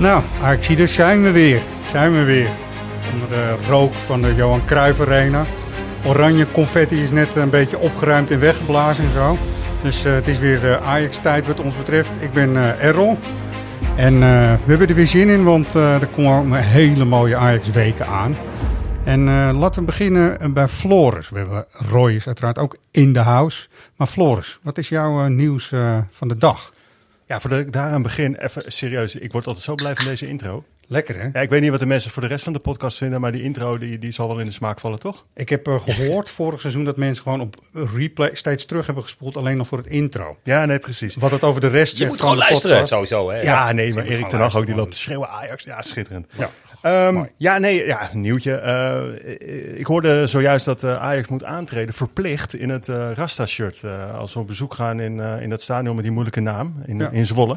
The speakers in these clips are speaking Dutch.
Nou, Ajaxiders zijn we weer. Zijn we weer. Onder de rook van de Johan Cruijff Arena. Oranje confetti is net een beetje opgeruimd en weggeblazen en zo. Dus uh, het is weer uh, Ajax-tijd wat ons betreft. Ik ben uh, Errol. En we hebben er weer zin in, want er komen hele mooie Ajax-weken aan. En laten we beginnen bij Floris. We hebben Roy is uiteraard ook in de house. Maar Floris, wat is jouw nieuws van de dag? Ja, voordat ik daar aan begin, even serieus. Ik word altijd zo blij van deze intro. Lekker, hè? Ja, ik weet niet wat de mensen voor de rest van de podcast vinden, maar die intro die, die zal wel in de smaak vallen, toch? Ik heb uh, gehoord vorig seizoen dat mensen gewoon op replay steeds terug hebben gespoeld, alleen nog voor het intro. Ja, nee, precies. Wat het over de rest Je moet gewoon luisteren, sowieso. Hè? Ja, nee, maar Erik ten Hag ook, die loopt te schreeuwen Ajax. Ja, schitterend. Ja. Um, ja, nee, ja, nieuwtje. Uh, ik hoorde zojuist dat uh, Ajax moet aantreden, verplicht, in het uh, Rasta-shirt. als we op bezoek gaan in, in dat stadion met die moeilijke naam, in, ja. in Zwolle.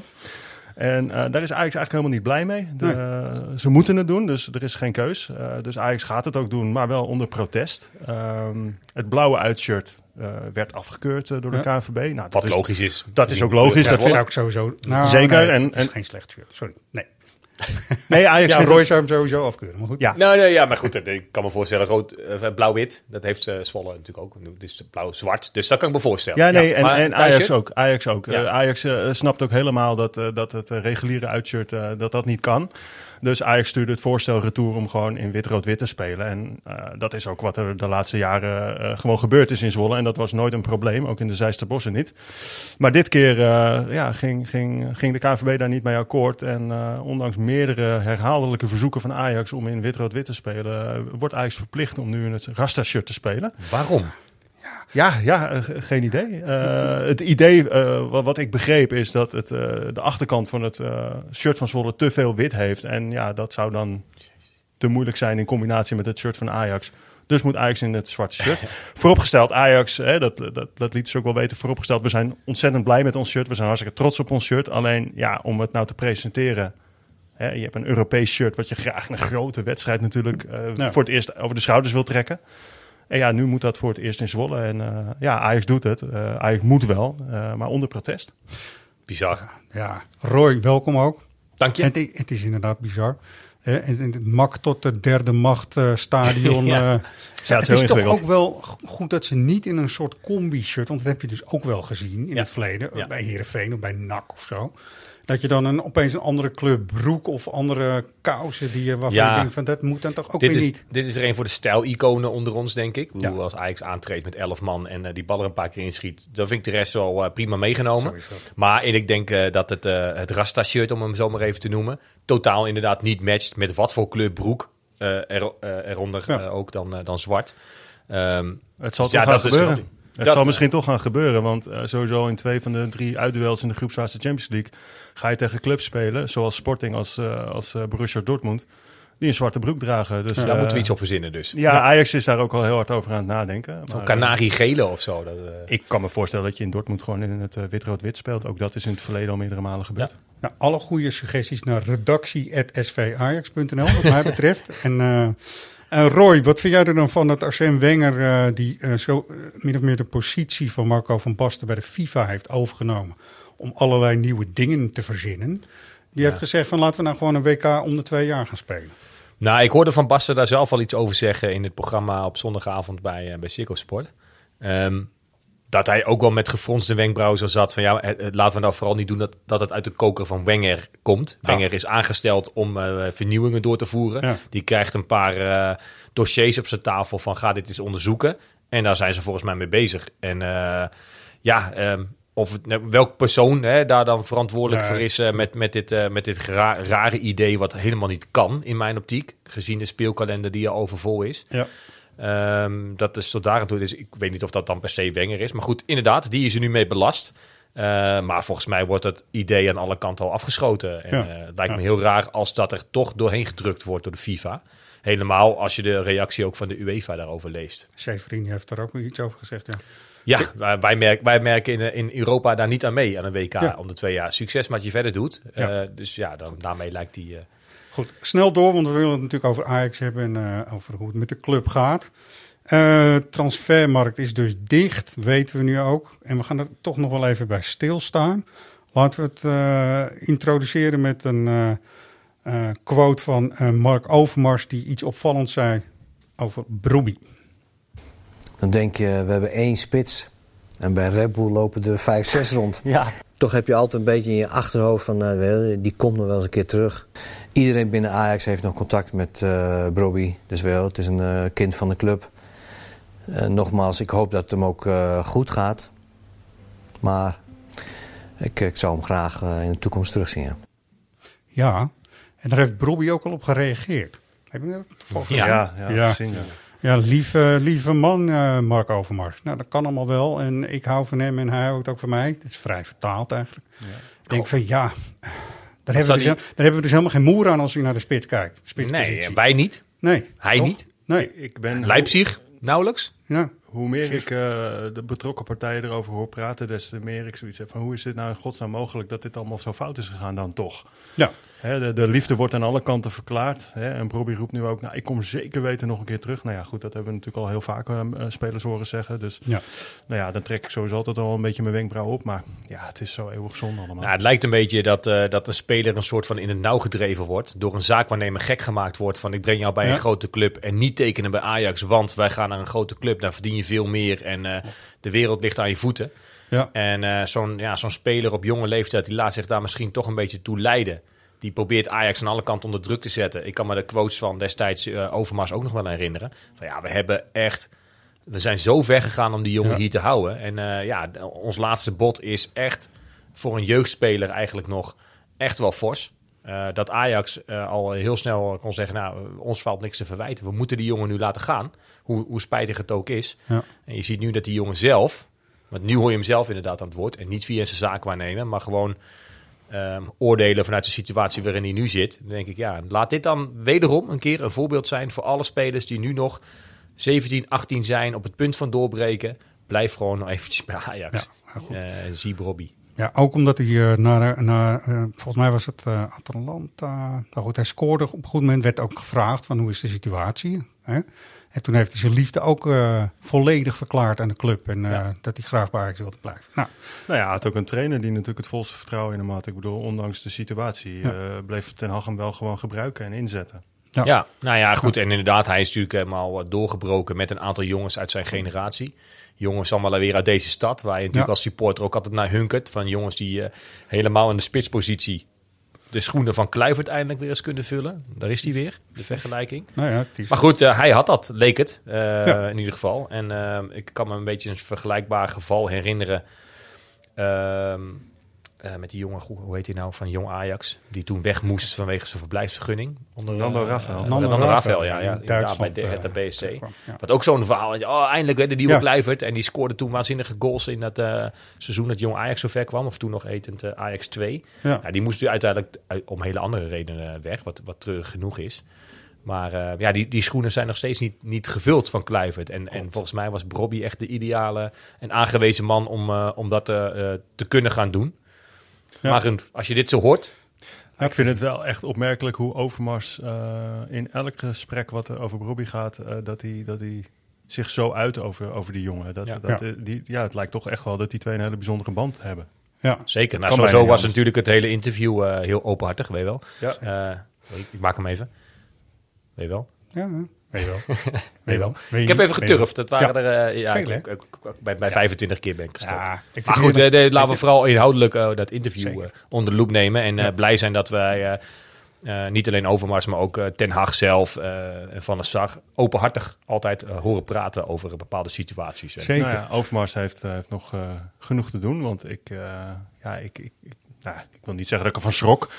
En uh, daar is Ajax eigenlijk helemaal niet blij mee. De, nee. Ze moeten het doen, dus er is geen keus. Uh, dus Ajax gaat het ook doen, maar wel onder protest. Um, het blauwe uitshirt uh, werd afgekeurd door de ja. KNVB. Nou, Wat is, logisch is. Dat is ook logisch. Ja, dat zou ik sowieso... Nou, Zeker. Nee, en, het is en, geen slecht shirt, sorry. Nee. Nee, Ajax ja, Roy zou hem sowieso afkeuren, maar goed. Ja, nou, nee, ja maar goed, ik kan me voorstellen, rood, uh, blauw-wit, dat heeft uh, Zwolle natuurlijk ook. Het is blauw-zwart, dus dat kan ik me voorstellen. Ja, nee, ja, en, en Ajax ook. Ajax ook. Ja. Uh, Ajax snapt ook helemaal dat, dat het reguliere uitshirt, dat dat niet kan. Dus Ajax stuurde het voorstel retour om gewoon in wit-rood-wit te spelen. En uh, dat is ook wat er de laatste jaren uh, gewoon gebeurd is in Zwolle. En dat was nooit een probleem, ook in de Zijsterbossen niet. Maar dit keer uh, ja, ging, ging, ging de KNVB daar niet mee akkoord. En ondanks meerdere herhaaldelijke verzoeken van Ajax om in wit-rood-wit te spelen... wordt Ajax verplicht om nu in het Rasta-shirt te spelen. Waarom? Ja, ja, uh, geen idee. Uh, het idee uh, wat, wat, ik begreep is dat het, de achterkant van het shirt van Zwolle te veel wit heeft. En ja, dat zou dan te moeilijk zijn in combinatie met het shirt van Ajax. Dus moet Ajax in het zwarte shirt. vooropgesteld, Ajax, hè, dat, dat, dat liet ze ook wel weten, vooropgesteld. We zijn ontzettend blij met ons shirt. We zijn hartstikke trots op ons shirt. Alleen, ja, om het nou te presenteren... Hè, je hebt een Europees shirt wat je graag een grote wedstrijd natuurlijk voor het eerst over de schouders wil trekken. En ja, nu moet dat voor het eerst in Zwolle. En uh, ja, Ajax doet het. Uh, Ajax moet wel, uh, maar onder protest. Bizar. Ja, Roy, welkom ook. Dank je. Het, het is inderdaad bizar. Uh, en, en het mak tot de derde macht uh, stadion. ja. Uh, ja, het is, is toch ook wel goed dat ze niet in een soort combi-shirt, want dat heb je dus ook wel gezien in ja. het verleden, Ja. bij Herenveen of bij NAC of zo. Dat je dan een, opeens een andere kleur broek of andere kousen die je waarvan Ja. je denkt van dat moet dan toch ook Dit weer is, niet. dit is er een voor de stijl-iconen onder ons, denk ik. Bedoel, Ja. Als Ajax aantreedt met 11 man en eh, die bal er een paar keer inschiet, dan vind ik de rest wel eh, prima meegenomen. Maar ik denk eh, dat het, het Rasta-shirt, om hem zo maar even te noemen, totaal inderdaad niet matcht met wat voor kleur broek er, eronder Ja. ook dan, dan zwart. Ehm, Het zal Ja, toch gaan dat gebeuren. Het dat, zal eh, misschien toch gaan gebeuren, want uh, sowieso in twee van de drie uitduels in de groepsfase Champions League ga je tegen clubs spelen, zoals Sporting als, uh, als uh, Borussia Dortmund, die een zwarte broek dragen. Dus, daar uh, moeten we iets op verzinnen dus. Ja, Ajax is daar ook al heel hard over aan het nadenken. Zo'n kanariegele of zo. Dat, eh, Ik kan me voorstellen dat je in Dortmund gewoon in het uh, wit-rood-wit speelt. Ook dat is in het verleden al meerdere malen gebeurd. Nou, alle goede suggesties naar redactie.svajax.nl wat mij betreft. en uh, Roy, wat vind jij er dan van dat Arsène Wenger uh, die uh, zo min of meer de positie van Marco van Basten bij de FIFA heeft overgenomen om allerlei nieuwe dingen te verzinnen? Die heeft gezegd van laten we nou gewoon een WK om de twee jaar gaan spelen. Nou, ik hoorde Van Basten daar zelf al iets over zeggen in het programma op zondagavond bij, bij Circo Sport. Um, dat hij ook wel met gefronste wenkbrauwen zo zat van ja, het, het, laten we nou vooral niet doen dat, dat het uit de koker van Wenger komt. Ja. Wenger is aangesteld om uh, vernieuwingen door te voeren. Ja. Die krijgt een paar uh, dossiers op zijn tafel van ga dit eens onderzoeken. En daar zijn ze volgens mij mee bezig. En uh, ja, um, of het, nou, welk persoon hè, daar dan verantwoordelijk voor is eh, met, met dit, eh, met dit ra- rare idee, wat helemaal niet kan in mijn optiek, gezien de speelkalender die al overvol is. Ja. Ehm, dat is tot daar aan toe. Dus ik weet niet of dat dan per se Wenger is. Maar goed, inderdaad, die is er nu mee belast. Eh, maar volgens mij wordt het idee aan alle kanten al afgeschoten. En Ja. eh, het lijkt Ja. me heel raar als dat er toch doorheen gedrukt wordt door de FIFA. Helemaal als je de reactie ook van de UEFA daarover leest. Severini heeft daar ook iets over gezegd. Ja. Ja, wij, merken, wij merken in, in Europa daar niet aan mee aan een WK Ja. om de twee jaar. Succes met je verder doet. Eh, dus ja, dan, daarmee lijkt die... Goed, snel door, want we willen het natuurlijk over Ajax hebben en eh, over hoe het met de club gaat. Eh transfermarkt is dus dicht, weten we nu ook. En we gaan er toch nog wel even bij stilstaan. Laten we het eh, introduceren met een eh, eh, quote van eh, Mark Overmars, die iets opvallends zei over Brobbey. Dan denk je, we hebben één spits. En bij Red Bull lopen er vijf, zes rond. Ja. Toch heb je altijd een beetje in je achterhoofd van, nou, die komt nog wel eens een keer terug. Iedereen binnen Ajax heeft nog contact met eh Broby. Dus wel, het is een eh, kind van de club. Eh, nogmaals, ik hoop dat het hem ook eh, goed gaat. Maar ik, ik zou hem graag in de toekomst terugzien. ja. Ja, en daar heeft Brobbey ook al op gereageerd. Heb je dat toevallig Ja. gezien? Ja, ja, Ja. Ja. Ja, lieve, lieve man, eh, Mark Overmars. Nou, dat kan allemaal wel. En ik hou van hem en hij houdt ook van mij. Het is vrij vertaald eigenlijk. Ik denk van ja, daar hebben, we dus, daar hebben we dus helemaal geen moer aan als je naar de spits kijkt. De nee, wij niet. nee. Hij toch? niet. Nee. Ik ben Leipzig, nauwelijks. Ja. Hoe meer ik eh, de betrokken partijen erover hoor praten, des te meer ik zoiets heb van hoe is dit nou in godsnaam mogelijk dat dit allemaal zo fout is gegaan dan toch? Ja. Hè, de, de liefde wordt aan alle kanten verklaard. Hè, en Bobby roept nu ook, nou ik kom zeker weten nog een keer terug. Nou ja, goed, dat hebben we natuurlijk al heel vaak eh, eh, spelers horen zeggen. Dus Ja. nou ja, dan trek ik sowieso altijd al een beetje mijn wenkbrauw op. Maar ja, het is zo eeuwig zonde allemaal. Nou, het lijkt een beetje dat, eh, dat een speler een soort van in het nauw gedreven wordt. Door een zaakwaarnemer gek gemaakt wordt van ik breng jou bij Ja. een grote club en niet tekenen bij Ajax. Want wij gaan naar een grote club, daar verdien je veel meer en eh, de wereld ligt aan je voeten. Ja. En eh, zo'n ja, zo'n speler op jonge leeftijd, die laat zich daar misschien toch een beetje toe leiden. Die probeert Ajax aan alle kanten onder druk te zetten. Ik kan me de quotes van destijds eh, Overmars ook nog wel herinneren. Van ja, we hebben echt... We zijn zo ver gegaan om die jongen Ja. hier te houden. En eh, ja, ons laatste bod is echt voor een jeugdspeler eigenlijk nog echt wel fors. Eh, dat Ajax al heel snel kon zeggen, nou, ons valt niks te verwijten. We moeten die jongen nu laten gaan, hoe, hoe spijtig het ook is. Ja. En je ziet nu dat die jongen zelf, want nu hoor je hem zelf inderdaad aan het woord... en niet via zijn zaakwaarnemer, maar gewoon ehm, oordelen vanuit de situatie waarin hij nu zit. Dan denk ik, ja, laat dit dan wederom een keer een voorbeeld zijn... voor alle spelers die nu nog 17, 18 zijn, op het punt van doorbreken. Blijf gewoon nog eventjes bij Ajax. Ja. Eh zie Robbie. Ja, ook omdat hij eh, naar, naar eh, volgens mij was het eh, Atalanta. Nou goed, hij scoorde op een goed moment, werd ook gevraagd van hoe is de situatie. Hè? En toen heeft hij zijn liefde ook eh, volledig verklaard aan de club en eh, dat hij graag bij Ajax wilde blijven. Nou, Nou ja, hij had ook een trainer die natuurlijk het volste vertrouwen in hem had. Ik bedoel, ondanks de situatie Ja. eh, bleef Ten Hag hem wel gewoon gebruiken en inzetten. Ja. Ja. nou ja, goed. En inderdaad, hij is natuurlijk helemaal doorgebroken met een aantal jongens uit zijn generatie. Jongens allemaal weer uit deze stad, waar je natuurlijk Ja. als supporter ook altijd naar hunkert. Van jongens die helemaal in de spitspositie de schoenen van Kluivert eindelijk weer eens kunnen vullen. Daar is hij weer, de vergelijking. nou ja, is, Maar goed, eh, hij had dat, leek het, eh, Ja. in ieder geval. En eh, ik kan me een beetje een vergelijkbaar geval herinneren. ehm, eh, met die jongen, hoe heet hij nou, van Jong Ajax. Die toen weg moest vanwege zijn verblijfsvergunning. Onder, Nando eh, Rafael. eh, Nando Nando Rafael, ja. in ja inderdaad, bij Duitsland, de, het BSC. ja. Wat ook zo'n verhaal. is, Oh, eindelijk hè, de nieuwe Ja. Kluivert. En die scoorde toen waanzinnige goals in dat eh, seizoen dat Jong Ajax zo ver kwam. Of toen nog etend Ajax 2. Ja. Ja, die moest nu uiteindelijk uit- om hele andere redenen weg. Wat, wat treurig genoeg is. Maar eh, ja, die, die schoenen zijn nog steeds niet, niet gevuld van Kluivert. En, en volgens mij was Bobby echt de ideale en aangewezen man om, eh, om dat eh, te kunnen gaan doen. Ja. Maar als je dit zo hoort, Ik vind het wel echt opmerkelijk hoe Overmars eh, in elk gesprek wat er over Robbie gaat, eh, dat hij dat hij zich zo uit over, over die jongen. Dat, Ja. dat, Ja. eh, die, ja, het lijkt toch echt wel dat die twee een hele bijzondere band hebben. ja. zeker. Nou, bijna was natuurlijk het hele interview eh, heel openhartig, weet je wel. Ja. Eh, ik, ik maak hem even. Weet je wel. Ja. weet je wel. Weet je wel. Weet Ik heb even geturfd. Dat waren Ja. er, eh, ja, Veel, hè? ik- ik- ik- bij, bij 25 keer ben ik gestopt. Ja, ik vind Maar goed, eh, de- laten we vooral inhoudelijk eh, dat interview Zeker. onder de loep nemen. En eh, Ja. blij zijn dat wij eh, eh, niet alleen Overmars, maar ook Ten Hag zelf eh, en Van der Sar openhartig altijd horen praten over bepaalde situaties. En, Nou ja, Overmars heeft, heeft nog genoeg te doen. Want ik, eh, ja, ik, ik, ik, nou, ik wil niet zeggen dat ik ervan schrok.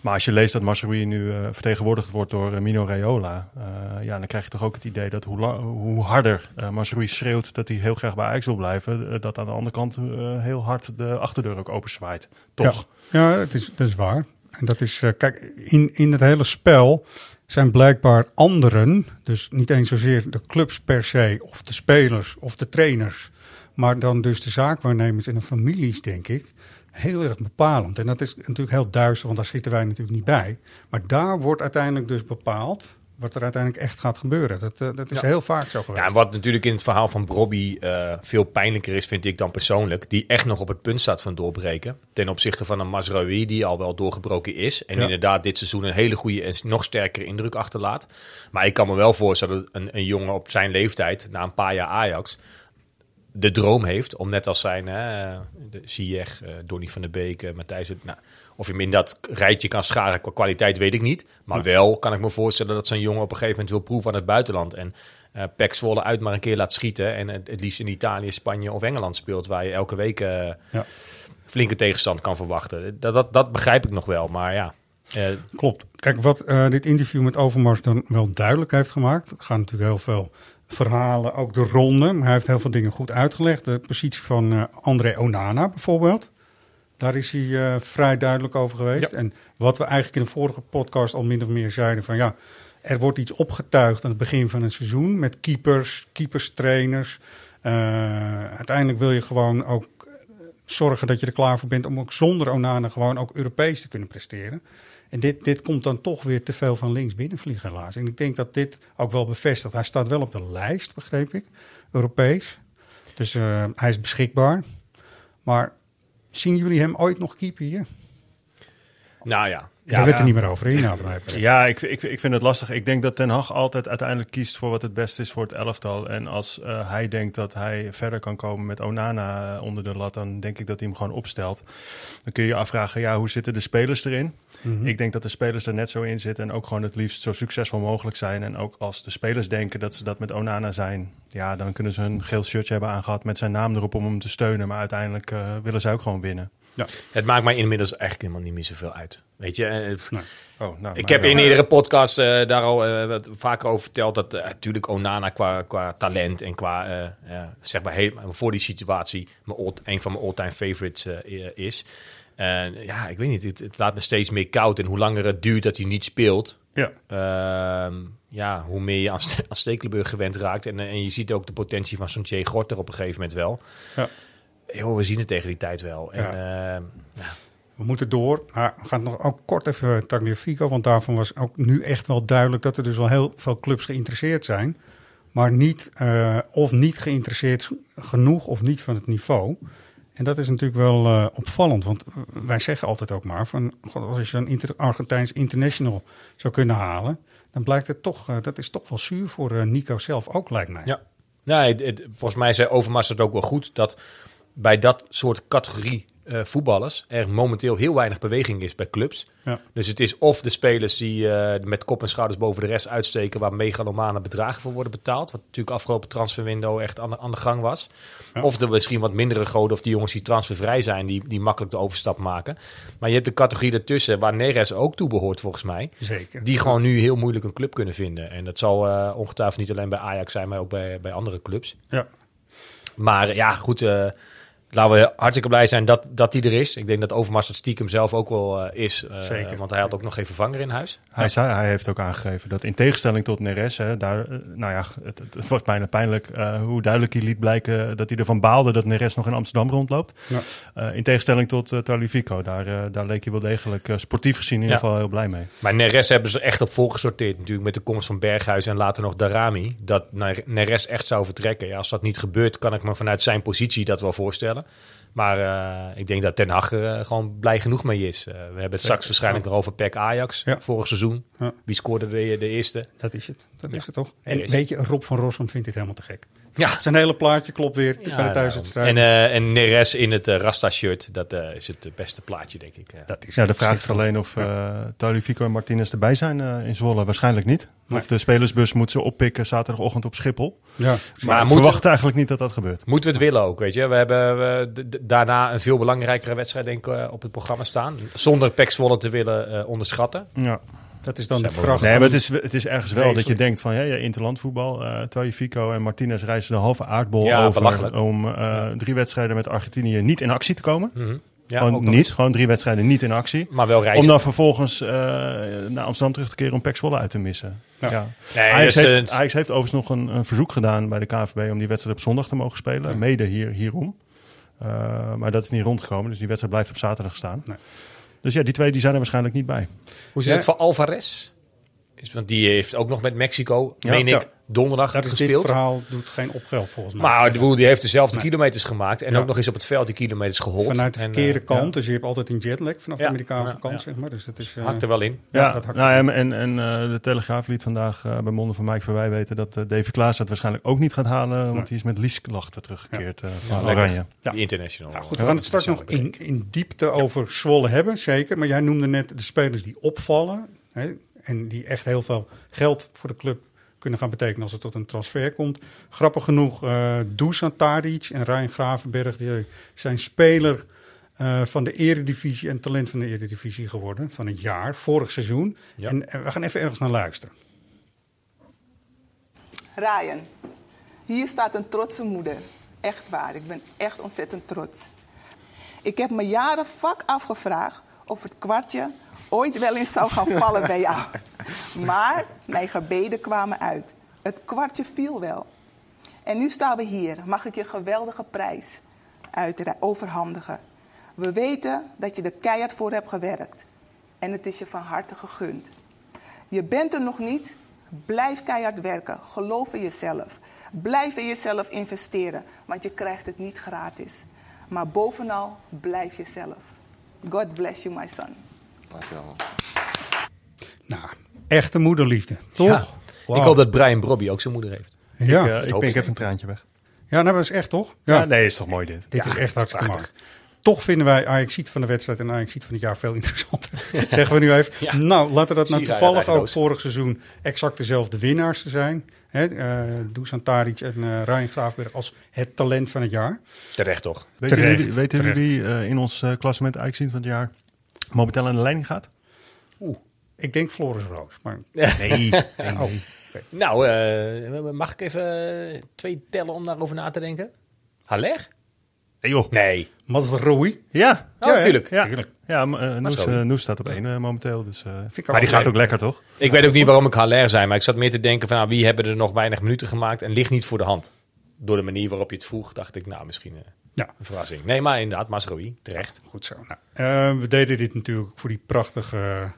Maar als je leest dat Masrui nu eh, vertegenwoordigd wordt door eh, Mino Raiola. eh, ja, dan krijg je toch ook het idee dat hoe, hoe harder uh, schreeuwt dat hij heel graag bij Ajax wil blijven. dat aan de andere kant heel hard de achterdeur ook openzwaait. Toch? Ja, dat, is, dat is waar. En dat is, kijk, in, in het hele spel zijn blijkbaar anderen, dus niet eens zozeer de clubs per se, of de spelers of de trainers, maar dan dus de zaakwaarnemers en de families, denk ik, heel erg bepalend. En dat is natuurlijk heel duister, want daar zitten wij natuurlijk niet bij. Maar daar wordt uiteindelijk dus bepaald wat er uiteindelijk echt gaat gebeuren. Dat, eh, dat is Ja. heel vaak zo geweest. Ja, en wat natuurlijk in het verhaal van Bobby eh, veel pijnlijker is, vind ik dan persoonlijk. Die echt nog op het punt staat van doorbreken. Ten opzichte van een Mazraoui die al wel doorgebroken is. En Ja. inderdaad dit seizoen een hele goede en nog sterkere indruk achterlaat. Maar ik kan me wel voorstellen dat een, een jongen op zijn leeftijd, na een paar jaar Ajax, de droom heeft om net als zijn hè, de Ziyech, eh Donny van der Beek, eh, Matthijs... het- Nou, of je hem in dat rijtje kan scharen qua kwaliteit, weet ik niet. Maar wel kan ik me voorstellen dat zo'n jongen op een gegeven moment wil proeven aan het buitenland. En eh Pek Zwolle uit maar een keer laat schieten. En het, het liefst in Italië, Spanje of Engeland speelt. Waar je elke week eh, Ja. flinke tegenstand kan verwachten. Dat, dat, dat begrijp ik nog wel. Maar ja, eh, Klopt. Kijk, wat eh, dit interview met Overmars dan wel duidelijk heeft gemaakt. Er gaan natuurlijk heel veel verhalen, ook de ronde. Maar hij heeft heel veel dingen goed uitgelegd. De positie van eh, André Onana bijvoorbeeld. Daar is hij eh, vrij duidelijk over geweest. En wat we eigenlijk in de vorige podcast al min of meer zeiden van ja, er wordt iets opgetuigd aan het begin van het seizoen met keepers, keeperstrainers. Eh uiteindelijk wil je gewoon ook zorgen dat je er klaar voor bent om ook zonder Onana gewoon ook Europees te kunnen presteren. En dit, dit komt dan toch weer te veel van links binnenvliegen helaas. En ik denk dat dit ook wel bevestigt. Hij staat wel op de lijst, begreep ik, Europees. Dus eh, hij is beschikbaar. Maar zien jullie hem ooit nog keeper hier? nou ja. Daar ja werd er niet meer over in. Ja, ik, ik, ik vind het lastig. Ik denk dat Ten Hag altijd uiteindelijk kiest voor wat het beste is voor het elftal. En als eh, hij denkt dat hij verder kan komen met Onana eh, onder de lat, dan denk ik dat hij hem gewoon opstelt. Dan kun je je afvragen, ja, hoe zitten de spelers erin? Ik denk dat de spelers er net zo in zitten en ook gewoon het liefst zo succesvol mogelijk zijn. En ook als de spelers denken dat ze dat met Onana zijn, ja, dan kunnen ze een geel shirtje hebben aangehad met zijn naam erop om hem te steunen. Maar uiteindelijk eh, willen zij ook gewoon winnen. Het maakt mij inmiddels eigenlijk helemaal niet meer zoveel uit. Weet je, eh, Oh, nou, Ik heb in eerdere podcast eh, daar al wat vaker over verteld dat natuurlijk Onana qua, qua talent en qua, ja, zeg maar, heel, voor die situatie mijn all- een van mijn all-time favorites is. En ja, ik weet niet, het, het laat me steeds meer koud. En hoe langer het duurt dat hij niet speelt, Ja. ehm, ja, hoe meer je aan, aan Stekelenburg gewend raakt. En, en je ziet ook de potentie van Jay Gorter op een gegeven moment wel. Ja. Joh, we zien het tegen die tijd wel. En, ehm, We moeten door. Maar we gaan nog ook kort even Tagliafico. Want daarvan was ook nu echt wel duidelijk dat er dus wel heel veel clubs geïnteresseerd zijn. Maar niet eh, of niet geïnteresseerd genoeg of niet van het niveau. En dat is natuurlijk wel eh, opvallend. Want wij zeggen altijd ook maar van god, als je zo'n inter Argentijns international zou kunnen halen. Dan blijkt het toch, eh, dat is toch wel zuur voor Nico zelf ook lijkt mij. Ja. Nee, het- het- volgens mij zei Overmars het ook wel goed dat bij dat soort categorie eh, voetballers er momenteel heel weinig beweging is bij clubs. Ja. Dus het is of de spelers die eh, met kop en schouders boven de rest uitsteken, waar megalomane bedragen voor worden betaald. Wat natuurlijk afgelopen transferwindow echt aan de, aan de gang was. Ja. Of de misschien wat mindere goden of die jongens die transfervrij zijn, die, die makkelijk de overstap maken. Maar je hebt de categorie ertussen, waar Neres ook toe behoort volgens mij. Zeker. Die gewoon nu heel moeilijk een club kunnen vinden. En dat zal eh, ongetwijfeld niet alleen bij Ajax zijn, maar ook bij, bij andere clubs. Ja. Maar ja, goed. Laten we hartstikke blij zijn dat, dat die er is. Ik denk dat Overmars het stiekem zelf ook wel eh, is. eh, Zeker. Want hij had ook nog geen vervanger in huis. Hij, zei, hij heeft ook aangegeven dat in tegenstelling tot Neres, hè, daar, eh, nou ja, het, het, het wordt bijna pijnlijk eh, hoe duidelijk hij liet blijken dat hij ervan baalde dat Neres nog in Amsterdam rondloopt. Ja. Eh, in tegenstelling tot uh, Talifico, daar, uh, daar leek hij wel degelijk uh, sportief gezien in Ja. ieder geval heel blij mee. Maar Neres hebben ze echt op volgesorteerd natuurlijk met de komst van Berghuis en later nog Darami. Dat Neres echt zou vertrekken. Ja, als dat niet gebeurt, kan ik me vanuit zijn positie dat wel voorstellen. Maar eh, ik denk dat Ten Hag er eh, gewoon blij genoeg mee is. Eh, we hebben het straks waarschijnlijk nog over PEC Ajax. Ja. Vorig seizoen. Ja. Wie scoorde de, de eerste? Dat is het. Dat Ja. is het toch? En weet je, Rob van Rossum vindt dit helemaal te gek. Ja. Zijn hele plaatje klopt weer bij de thuiswedstrijd. En, eh, en Neres in het eh, Rasta-shirt. Dat eh, is het beste plaatje, denk ik. dat is Ja, de vraag is alleen of uh, Talifico en Martinez erbij zijn eh, in Zwolle. Waarschijnlijk niet. Nee. Of de spelersbus moet ze oppikken zaterdagochtend op Schiphol. Ja. Maar, Maar ik verwacht eigenlijk niet dat dat gebeurt. Moeten we het willen ook, weet je. We hebben daarna een veel belangrijkere wedstrijd denk ik, eh, op het programma staan. Zonder Pek Zwolle te willen eh, onderschatten. Ja. Dat is dan de kracht Nee, maar het is, het is ergens wel dat je denkt van ja, ja, interlandvoetbal. eh Talifico en Martinez reizen de halve aardbol Ja, over belachelijk. om eh, drie wedstrijden met Argentinië niet in actie te komen. Mhm. Ja, gewoon niet, eens. gewoon drie wedstrijden niet in actie. Maar wel reizen. Om dan vervolgens eh, naar Amsterdam terug te keren om Pek Zwolle uit te missen. Ja. Ja. Nee, Ajax, dus, heeft, Ajax heeft overigens nog een, een verzoek gedaan bij de KNVB om die wedstrijd op zondag te mogen spelen. Mede hier, hierom. Uh, maar dat is niet rondgekomen, dus die wedstrijd blijft op zaterdag staan. Nee. Dus ja, die twee die zijn er waarschijnlijk niet bij. Hoe zit Ja. het voor Alvarez? Is, want die heeft ook nog met Mexico, Ja, meen ik, ja. Donderdag dat is dit gespeeld. verhaal doet geen opgeld volgens mij. Maar de boel die heeft dezelfde Nee. kilometers gemaakt. En Ja. ook nog eens op het veld die kilometers gehold. Vanuit de En, verkeerde eh, kant, dus je hebt altijd een jetlag vanaf de. Amerikaanse Ja, kant, ja. zeg maar. Dus dat is... eh, hakt er wel in. Ja, Ja, dat hakt nou, en, en, en eh, de Telegraaf liet vandaag bij monden van Mike Verwij weten dat Davy Klaas het waarschijnlijk ook niet gaat halen. Want Nee. die is met liesklachten teruggekeerd eh, van. Oranje. Ja. Die international. Nou goed, we gaan het straks nog in, in diepte over Zwolle hebben, zeker. Maar jij noemde net de spelers die opvallen. Hè, en die echt heel veel geld voor de club kunnen gaan betekenen als het tot een transfer komt. Grappig genoeg, eh Dusan Tadic en Ryan Gravenberg die zijn speler eh, van de eredivisie en talent van de eredivisie geworden van het jaar, vorig seizoen. Ja. En, eh, we gaan even ergens naar luisteren. Ryan, hier staat een trotse moeder. Echt waar, ik ben echt ontzettend trots. Ik heb me jaren vak afgevraagd of het kwartje ooit wel eens zou gaan vallen bij jou. Maar mijn gebeden kwamen uit. Het kwartje viel wel. En nu staan we hier. Mag ik je geweldige prijs overhandigen. We weten dat je er keihard voor hebt gewerkt. En het is je van harte gegund. Je bent er nog niet. Blijf keihard werken. Geloof in jezelf. Blijf in jezelf investeren, want je krijgt het niet gratis. Maar bovenal, blijf jezelf. God bless you, my son. Nou, echte moederliefde, toch? Ja. Ik hoop dat Brian Brobby ook zijn moeder heeft. Ja, Ik, eh, ik pink zo. even een traantje weg. ja nou, dat is echt toch? Ja, nee, is toch mooi dit. Dit Ja, is echt hartstikke mooi. Toch vinden wij Ajax van de wedstrijd en Ajax van het jaar veel interessanter. Zeggen we nu even. Ja. Nou, laten dat nou toevallig ook vorig seizoen exact dezelfde winnaars te zijn. Hè, eh Dusan Taric en eh Ryan Graafberg als het talent van het jaar. Terecht toch? Weten Terecht, jullie, weten jullie terecht. wie eh, in ons klassement Ajax van het jaar momenteel aan de leiding gaat? Oeh, ik denk Floris Roos. Maar Nee, nee, oh, Nou, eh, mag ik even twee tellen om daarover na te denken? Haller? Nee, joh. Nee. Mazraoui. Ja, Oh, hè? natuurlijk. ja. Ja eh, Noes, eh, Noes staat op één eh, momenteel. Dus, eh, ik maar die gaat ook lekker, toch? Ik weet ook niet waarom ik Haller zei, maar ik zat meer te denken van nou, wie hebben er nog weinig minuten gemaakt en ligt niet voor de hand. Door de manier waarop je het vroeg, dacht ik, nou, misschien eh, Ja. een verrassing. Nee, maar inderdaad, Masroi, terecht. Goed zo. Nou, eh, we deden dit natuurlijk voor die prachtige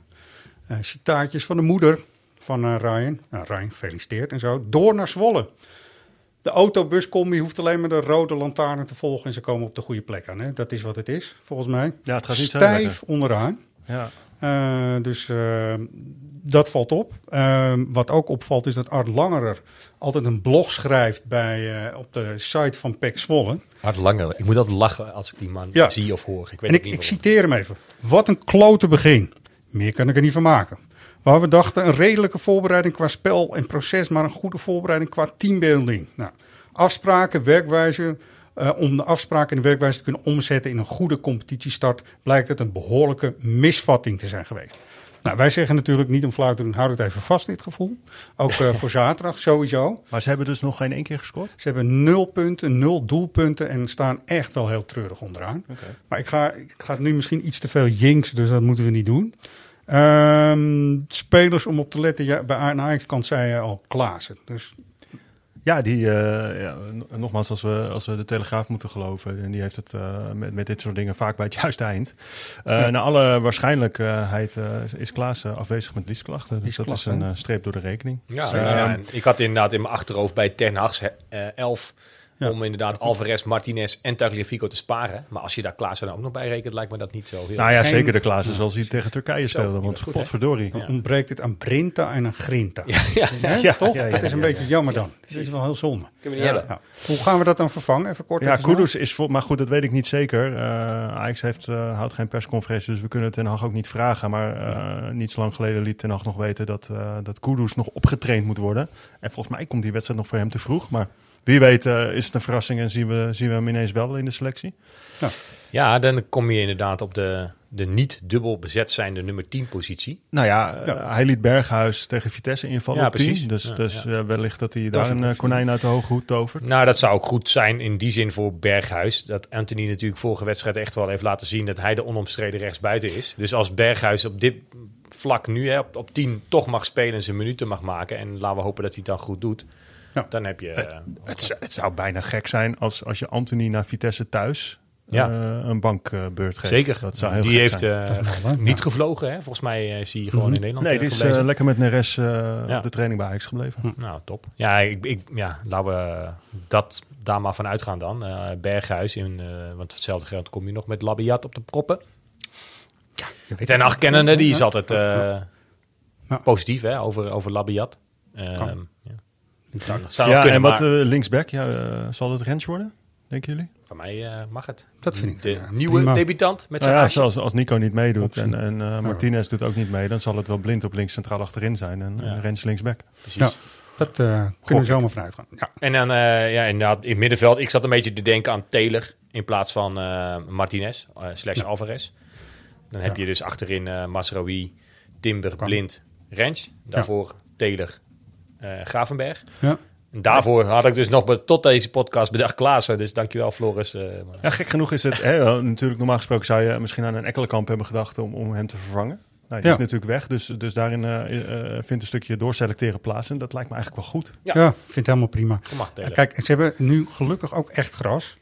eh citaatjes van de moeder van eh, Ryan. Nou, Ryan, gefeliciteerd en zo. Door naar Zwolle. De autobuscombi hoeft alleen maar de rode lantaarn te volgen en ze komen op de goede plek aan. Hè? Dat is wat het is, volgens mij. Ja, het gaat niet zo Stijf lekker. onderaan. Ja. Eh, dus eh, dat valt op. Eh, wat ook opvalt is dat Art Langerer altijd een blog schrijft bij, eh, op de site van PEC Zwolle. Hard langer. Ik moet altijd lachen als ik die man Ja. zie of hoor. Ik weet En ik, niet ik citeer hem even. Wat een klote begin. Meer kan ik er niet van maken. Waar we dachten een redelijke voorbereiding qua spel en proces, maar een goede voorbereiding qua teambuilding. Nou, afspraken, werkwijze. eh, om de afspraken en de werkwijze te kunnen omzetten in een goede competitiestart, blijkt het een behoorlijke misvatting te zijn geweest. Nou, wij zeggen natuurlijk niet om flauw te doen, houd het even vast, dit gevoel. Ook eh, voor zaterdag sowieso. Maar ze hebben dus nog geen één keer gescoord? Ze hebben nul punten, nul doelpunten en staan echt wel heel treurig onderaan. Maar ik ga, ik ga nu misschien iets te veel jinx, dus dat moeten we niet doen. Ehm, spelers om op te letten, ja, bij Ajax kant zei je al Klaassen. Dus Ja, die, eh, ja, nogmaals, als we, als we de Telegraaf moeten geloven, en die heeft het eh, met, met dit soort dingen vaak bij het juiste eind. Eh Ja. Naar alle waarschijnlijkheid eh, is Klaas eh, afwezig met liesklachten. Dus dat is een streep door de rekening. Ja, Dus, ja, ehm, ik had inderdaad in mijn achterhoofd bij Ten Hag's eh, elf Ja. om inderdaad Alvarez, Martinez en Tagliafico te sparen. Maar als je daar Klaassen dan ook nog bij rekent, lijkt me dat niet zo heel... Nou ja, Geen- zeker de Klaassen zoals hij tegen Turkije speelde. Want goed, potverdorie. Dan ontbreekt het aan Brinta en aan Grinta. ja, ja, Hè, Ja, toch? ja, ja, dat is een ja, beetje jammer dan. Dat is wel heel zonde. kunnen we niet hebben. Ja. Hoe gaan we dat dan vervangen? Even kort Ja. Kudus is voor, maar goed, dat weet ik niet zeker. Eh Ajax heeft, eh, houdt geen persconferentie, dus we kunnen Ten Hag ook niet vragen. Maar eh, niet zo lang geleden liet Ten Hag nog weten dat, eh dat Kudus nog opgetraind moet worden. En volgens mij komt die wedstrijd nog voor hem te vroeg. Maar wie weet eh, is het een verrassing en zien we, zien we hem ineens wel in de selectie. Ja, dan kom je inderdaad op de, de niet dubbel bezet zijnde nummer 10 positie. Nou ja, eh, Ja. hij liet Berghuis tegen Vitesse invallen Ja, op 10. precies. Dus, Ja, dus ja. eh, wellicht dat hij Dat daar een konijn uit de hoge hoed tovert. Nou, dat zou ook goed zijn in die zin voor Berghuis. Dat Anthony natuurlijk vorige wedstrijd echt wel heeft laten zien dat hij de onomstreden rechtsbuiten is. Dus als Berghuis op dit vlak nu hè, op, op 10 toch mag spelen en zijn minuten mag maken. En laten we hopen dat hij het dan goed doet. Ja. Dan heb je... eh, Het, zou- het zou bijna gek zijn als, als je Anthony naar Vitesse thuis Ja. eh, een bankbeurt geeft. Zeker. Dat zou heel die heeft zijn. eh, niet ja. gevlogen. Hè? Volgens mij zie je gewoon in Nederland Nee, die is lekker met Neres Ja. op de training bij Ajax gebleven. Nou, top. Ja, ik, ik, ja laten we dat daar maar van uitgaan dan. Berghuis, in, want voor hetzelfde geld kom je nog met Labiat op de proppen. Je weet Ten het Hag kennende, die is Ja. altijd eh, Ja. positief hè, over, over Labiat. Ehm, ja. Zou, zou Ja, kunnen, en wat maar eh, linksback, ja, eh, zal het Rens worden, denken jullie? voor mij eh, mag het. Dat vind ik, De ja, nieuwe prima. debutant met Nou zijn ja, zoals als Nico niet meedoet en, en eh, Martinez doet ook niet mee, dan zal het wel blind op links centraal achterin zijn en, Ja. en Rens linksback. Precies. Ja. Dat eh, kunnen we zomaar vanuit gaan. Ja. En dan eh, ja, inderdaad, in het middenveld. Ik zat een beetje te denken aan Taylor in plaats van eh, Martinez eh, slash Ja. Alvarez. Dan heb Ja. je dus achterin eh Masraoui, Timber. Blind, Rens. Daarvoor Taylor, Gravenberg. Ja. En daarvoor had ik dus nog tot deze podcast bedacht Klaassen. Dus dankjewel Floris. eh, Ja, gek genoeg is het, hè, natuurlijk normaal gesproken zou je misschien aan een Ekkelenkamp hebben gedacht om, om hem te vervangen. Nou, die Ja. is natuurlijk weg, dus, dus daarin eh, eh, vindt een stukje doorselecteren plaats en dat lijkt me eigenlijk wel goed. Ja. Ja. ik vind het helemaal prima. Kijk, ze hebben nu gelukkig ook echt gras.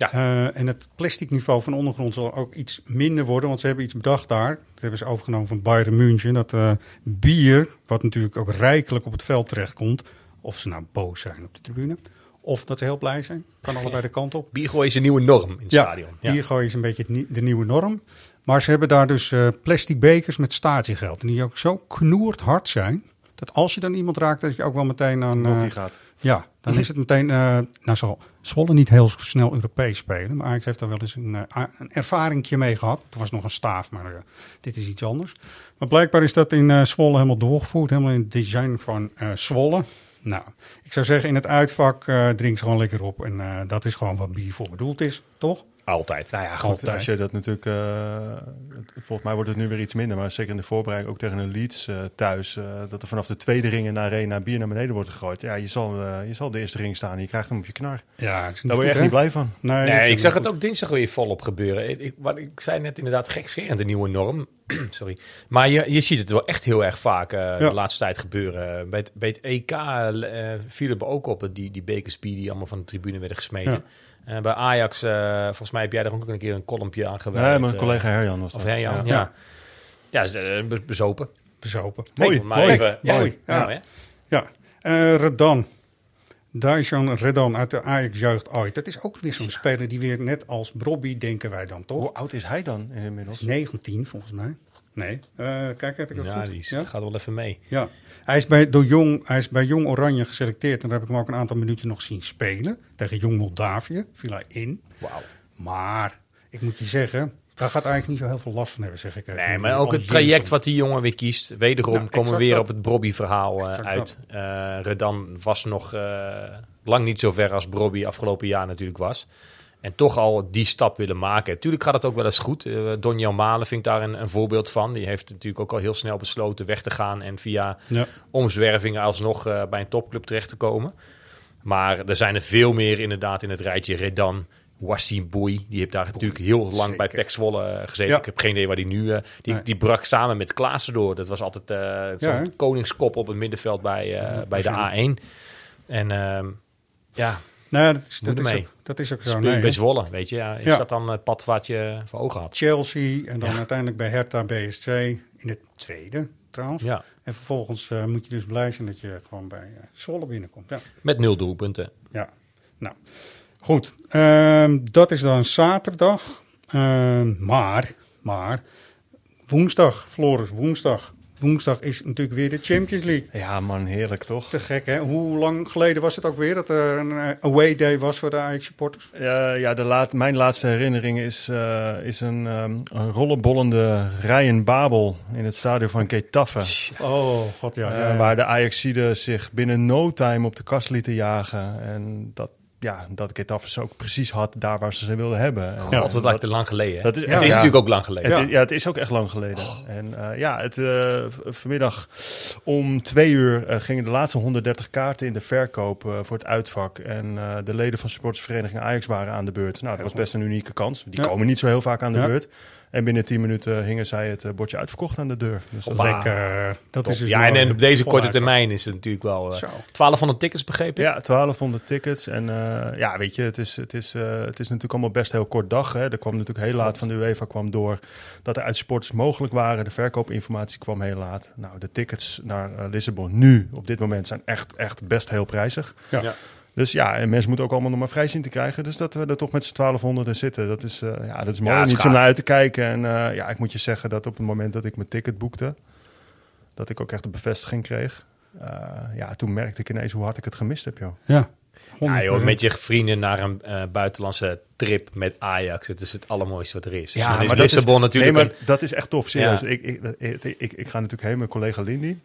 Ja. Eh, en het plastic niveau van de ondergrond zal ook iets minder worden, want ze hebben iets bedacht daar. Dat hebben ze overgenomen van Bayern München. Dat eh, bier, wat natuurlijk ook rijkelijk op het veld terechtkomt, of ze nou boos zijn op de tribune, of dat ze heel blij zijn, kan allebei de kant op. Biergooi is een nieuwe norm in het Ja, stadion. Ja. biergooi is een beetje de nieuwe norm. Maar ze hebben daar dus eh, plastic bekers met statiegeld. En die ook zo knoerd hard zijn, dat als je dan iemand raakt, dat je ook wel meteen aan... gaat. ja, dan is het meteen. eh nou, zal Zwolle niet heel snel Europees spelen. Maar Ajax heeft daar wel eens een, eh, een ervaringje mee gehad. Toen was nog een staaf, maar eh, dit is iets anders. Maar blijkbaar is dat in Zwolle helemaal doorgevoerd. Helemaal in het design van Zwolle. Nou, ik zou zeggen, in het uitvak drink ze gewoon lekker op. En dat is gewoon wat bier voor bedoeld is, toch? Altijd. Nou ja, goed, Altijd. als je dat natuurlijk... eh, volgens mij wordt het nu weer iets minder, maar zeker in de voorbereiding, ook tegen een Leeds eh, thuis, eh, dat er vanaf de tweede ring in de arena bier naar beneden wordt gegooid. Ja, je zal, je zal de eerste ring staan en je krijgt hem op je knar. Ja, het Daar word je echt niet blij van. Nee, ik zag het ook dinsdag weer volop gebeuren. Ik, ik, wat ik zei net inderdaad gekscherend, de nieuwe norm. Sorry. Maar je, je ziet het wel echt heel erg vaak eh, de laatste tijd gebeuren. Bij het, bij het EK eh vielen we ook op, die, die bekerspier die allemaal van de tribune werden gesmeten. En bij Ajax, eh, volgens mij heb jij er ook een keer een kolompje aan gewerkt. Nee, mijn eh, collega Herjan was Of dat. Herjan, ja. Ja. Ja, eh, bezopen. bezopen. Mooi, Nee, maar mooi, even, ja, mooi. Ja. Ja. eh Redan. Dyson Redan uit de Ajax-jeugd ooit. Dat is ook weer zo'n speler die weer net als Brobby, denken wij dan toch? Hoe oud is hij dan inmiddels? 19 volgens mij. Nee, Eh, kijk, heb ik dat Ja, goed? die Ja? gaat wel even mee. Ja, hij is bij, door Jong, hij is bij Jong Oranje geselecteerd. En daar heb ik hem ook een aantal minuten nog zien spelen. Tegen Jong Moldavië viel hij in. Wauw. Maar ik moet je zeggen, daar gaat eigenlijk niet zo heel veel last van hebben, zeg ik. even. Nee, maar ook het traject wat die jongen weer kiest. Wederom Ja, komen we weer dat. op het Brobby-verhaal eh, uit. Eh Redan was nog lang niet zo ver als Brobby afgelopen jaar natuurlijk was. En toch al die stap willen maken. Tuurlijk gaat het ook wel eens goed. Uh, Donjan Malen vind ik daar een, een voorbeeld van. Die heeft natuurlijk ook al heel snel besloten weg te gaan. En via Ja. omzwervingen alsnog eh, bij een topclub terecht te komen. Maar er zijn er veel meer inderdaad in het rijtje. Redan, Wassim Boei, die heeft daar natuurlijk heel lang bij. Pek Zwolle eh, gezeten. Ja. Ik heb geen idee waar die nu... eh, die, Nee. die brak samen met Klaassen door. Dat was altijd eh zo'n hè? koningskop op het middenveld bij, eh, bij de A1. En ehm, ja, Nou, dat is, dat is, ook, dat is ook zo. speel je Nee, bij Zwolle, weet je. Ja, is Ja. dat dan het pad wat je voor ogen had? Chelsea en dan Ja. uiteindelijk bij Hertha BSC in het tweede trouwens. Ja, En vervolgens eh, moet je dus blij zijn dat je gewoon bij eh Zwolle binnenkomt. Ja. met nul doelpunten. ja. Nou, goed. Ehm, dat is dan zaterdag. Ehm, maar, maar, woensdag, Floris, woensdag. Woensdag is natuurlijk weer de Champions League. Ja, man, heerlijk toch? Te gek, hè? Hoe lang geleden was het ook weer dat er een eh, away day was voor de Ajax supporters? Ja, de laat, mijn laatste herinnering is, eh, is een, ehm, een rollenbollende Ryan Babel in het stadion van Getafe. Oh, god ja. Eh, ja, ja. Waar de Ajaxiden zich binnen no time op de kast lieten jagen. En dat, ja, dat Getafe ze ook precies had daar waar ze ze wilden hebben. En, God, dat dat- lijkt te lang geleden. dat is, het ja, is ja. natuurlijk ook lang geleden. Het Ja. ja, het is ook echt lang geleden. En eh, ja, het, eh, vanmiddag om twee uur eh, gingen de laatste 130 kaarten in de verkoop voor het uitvak. En de leden van supportersvereniging Ajax waren aan de beurt. Nou, dat was best een unieke kans. Die Ja. komen niet zo heel vaak aan de Ja. beurt. En binnen 10 minuten hingen zij het eh, bordje uitverkocht aan de deur. Dus dat- Lekker. eh, dat is dus ja, en op deze korte termijn is het natuurlijk wel... eh, Zo. 1200 tickets begrepen. Ja, 1200 tickets. En eh, ja, weet je, het is, het, is, eh, het is natuurlijk allemaal best heel kort dag. Hè. Er kwam natuurlijk heel laat van de UEFA kwam door dat er uit supporters mogelijk waren. De verkoopinformatie kwam heel laat. Nou, de tickets naar eh, Lissabon nu, op dit moment, zijn echt, echt best heel prijzig. Ja. Ja. Dus ja, en mensen moeten ook allemaal nog maar vrij zien te krijgen. Dus dat we er toch met z'n 1200 in zitten, dat is, eh, ja, dat is mooi. Ja, om is iets om gaaf. naar uit te kijken. En eh, ja, ik moet je zeggen dat op het moment dat ik mijn ticket boekte, dat ik ook echt de bevestiging kreeg. Eh, ja, toen merkte ik ineens hoe hard ik het gemist heb, joh. Ja. Ja, joh, 100%. met je vrienden naar een eh, buitenlandse trip met Ajax. Het is het allermooiste wat er is. Dus dan is dat Lissabon natuurlijk nee, maar een... dat is echt tof, serieus. Ja. Ik, ik, ik, ik, ik ga natuurlijk heen met collega Lindy.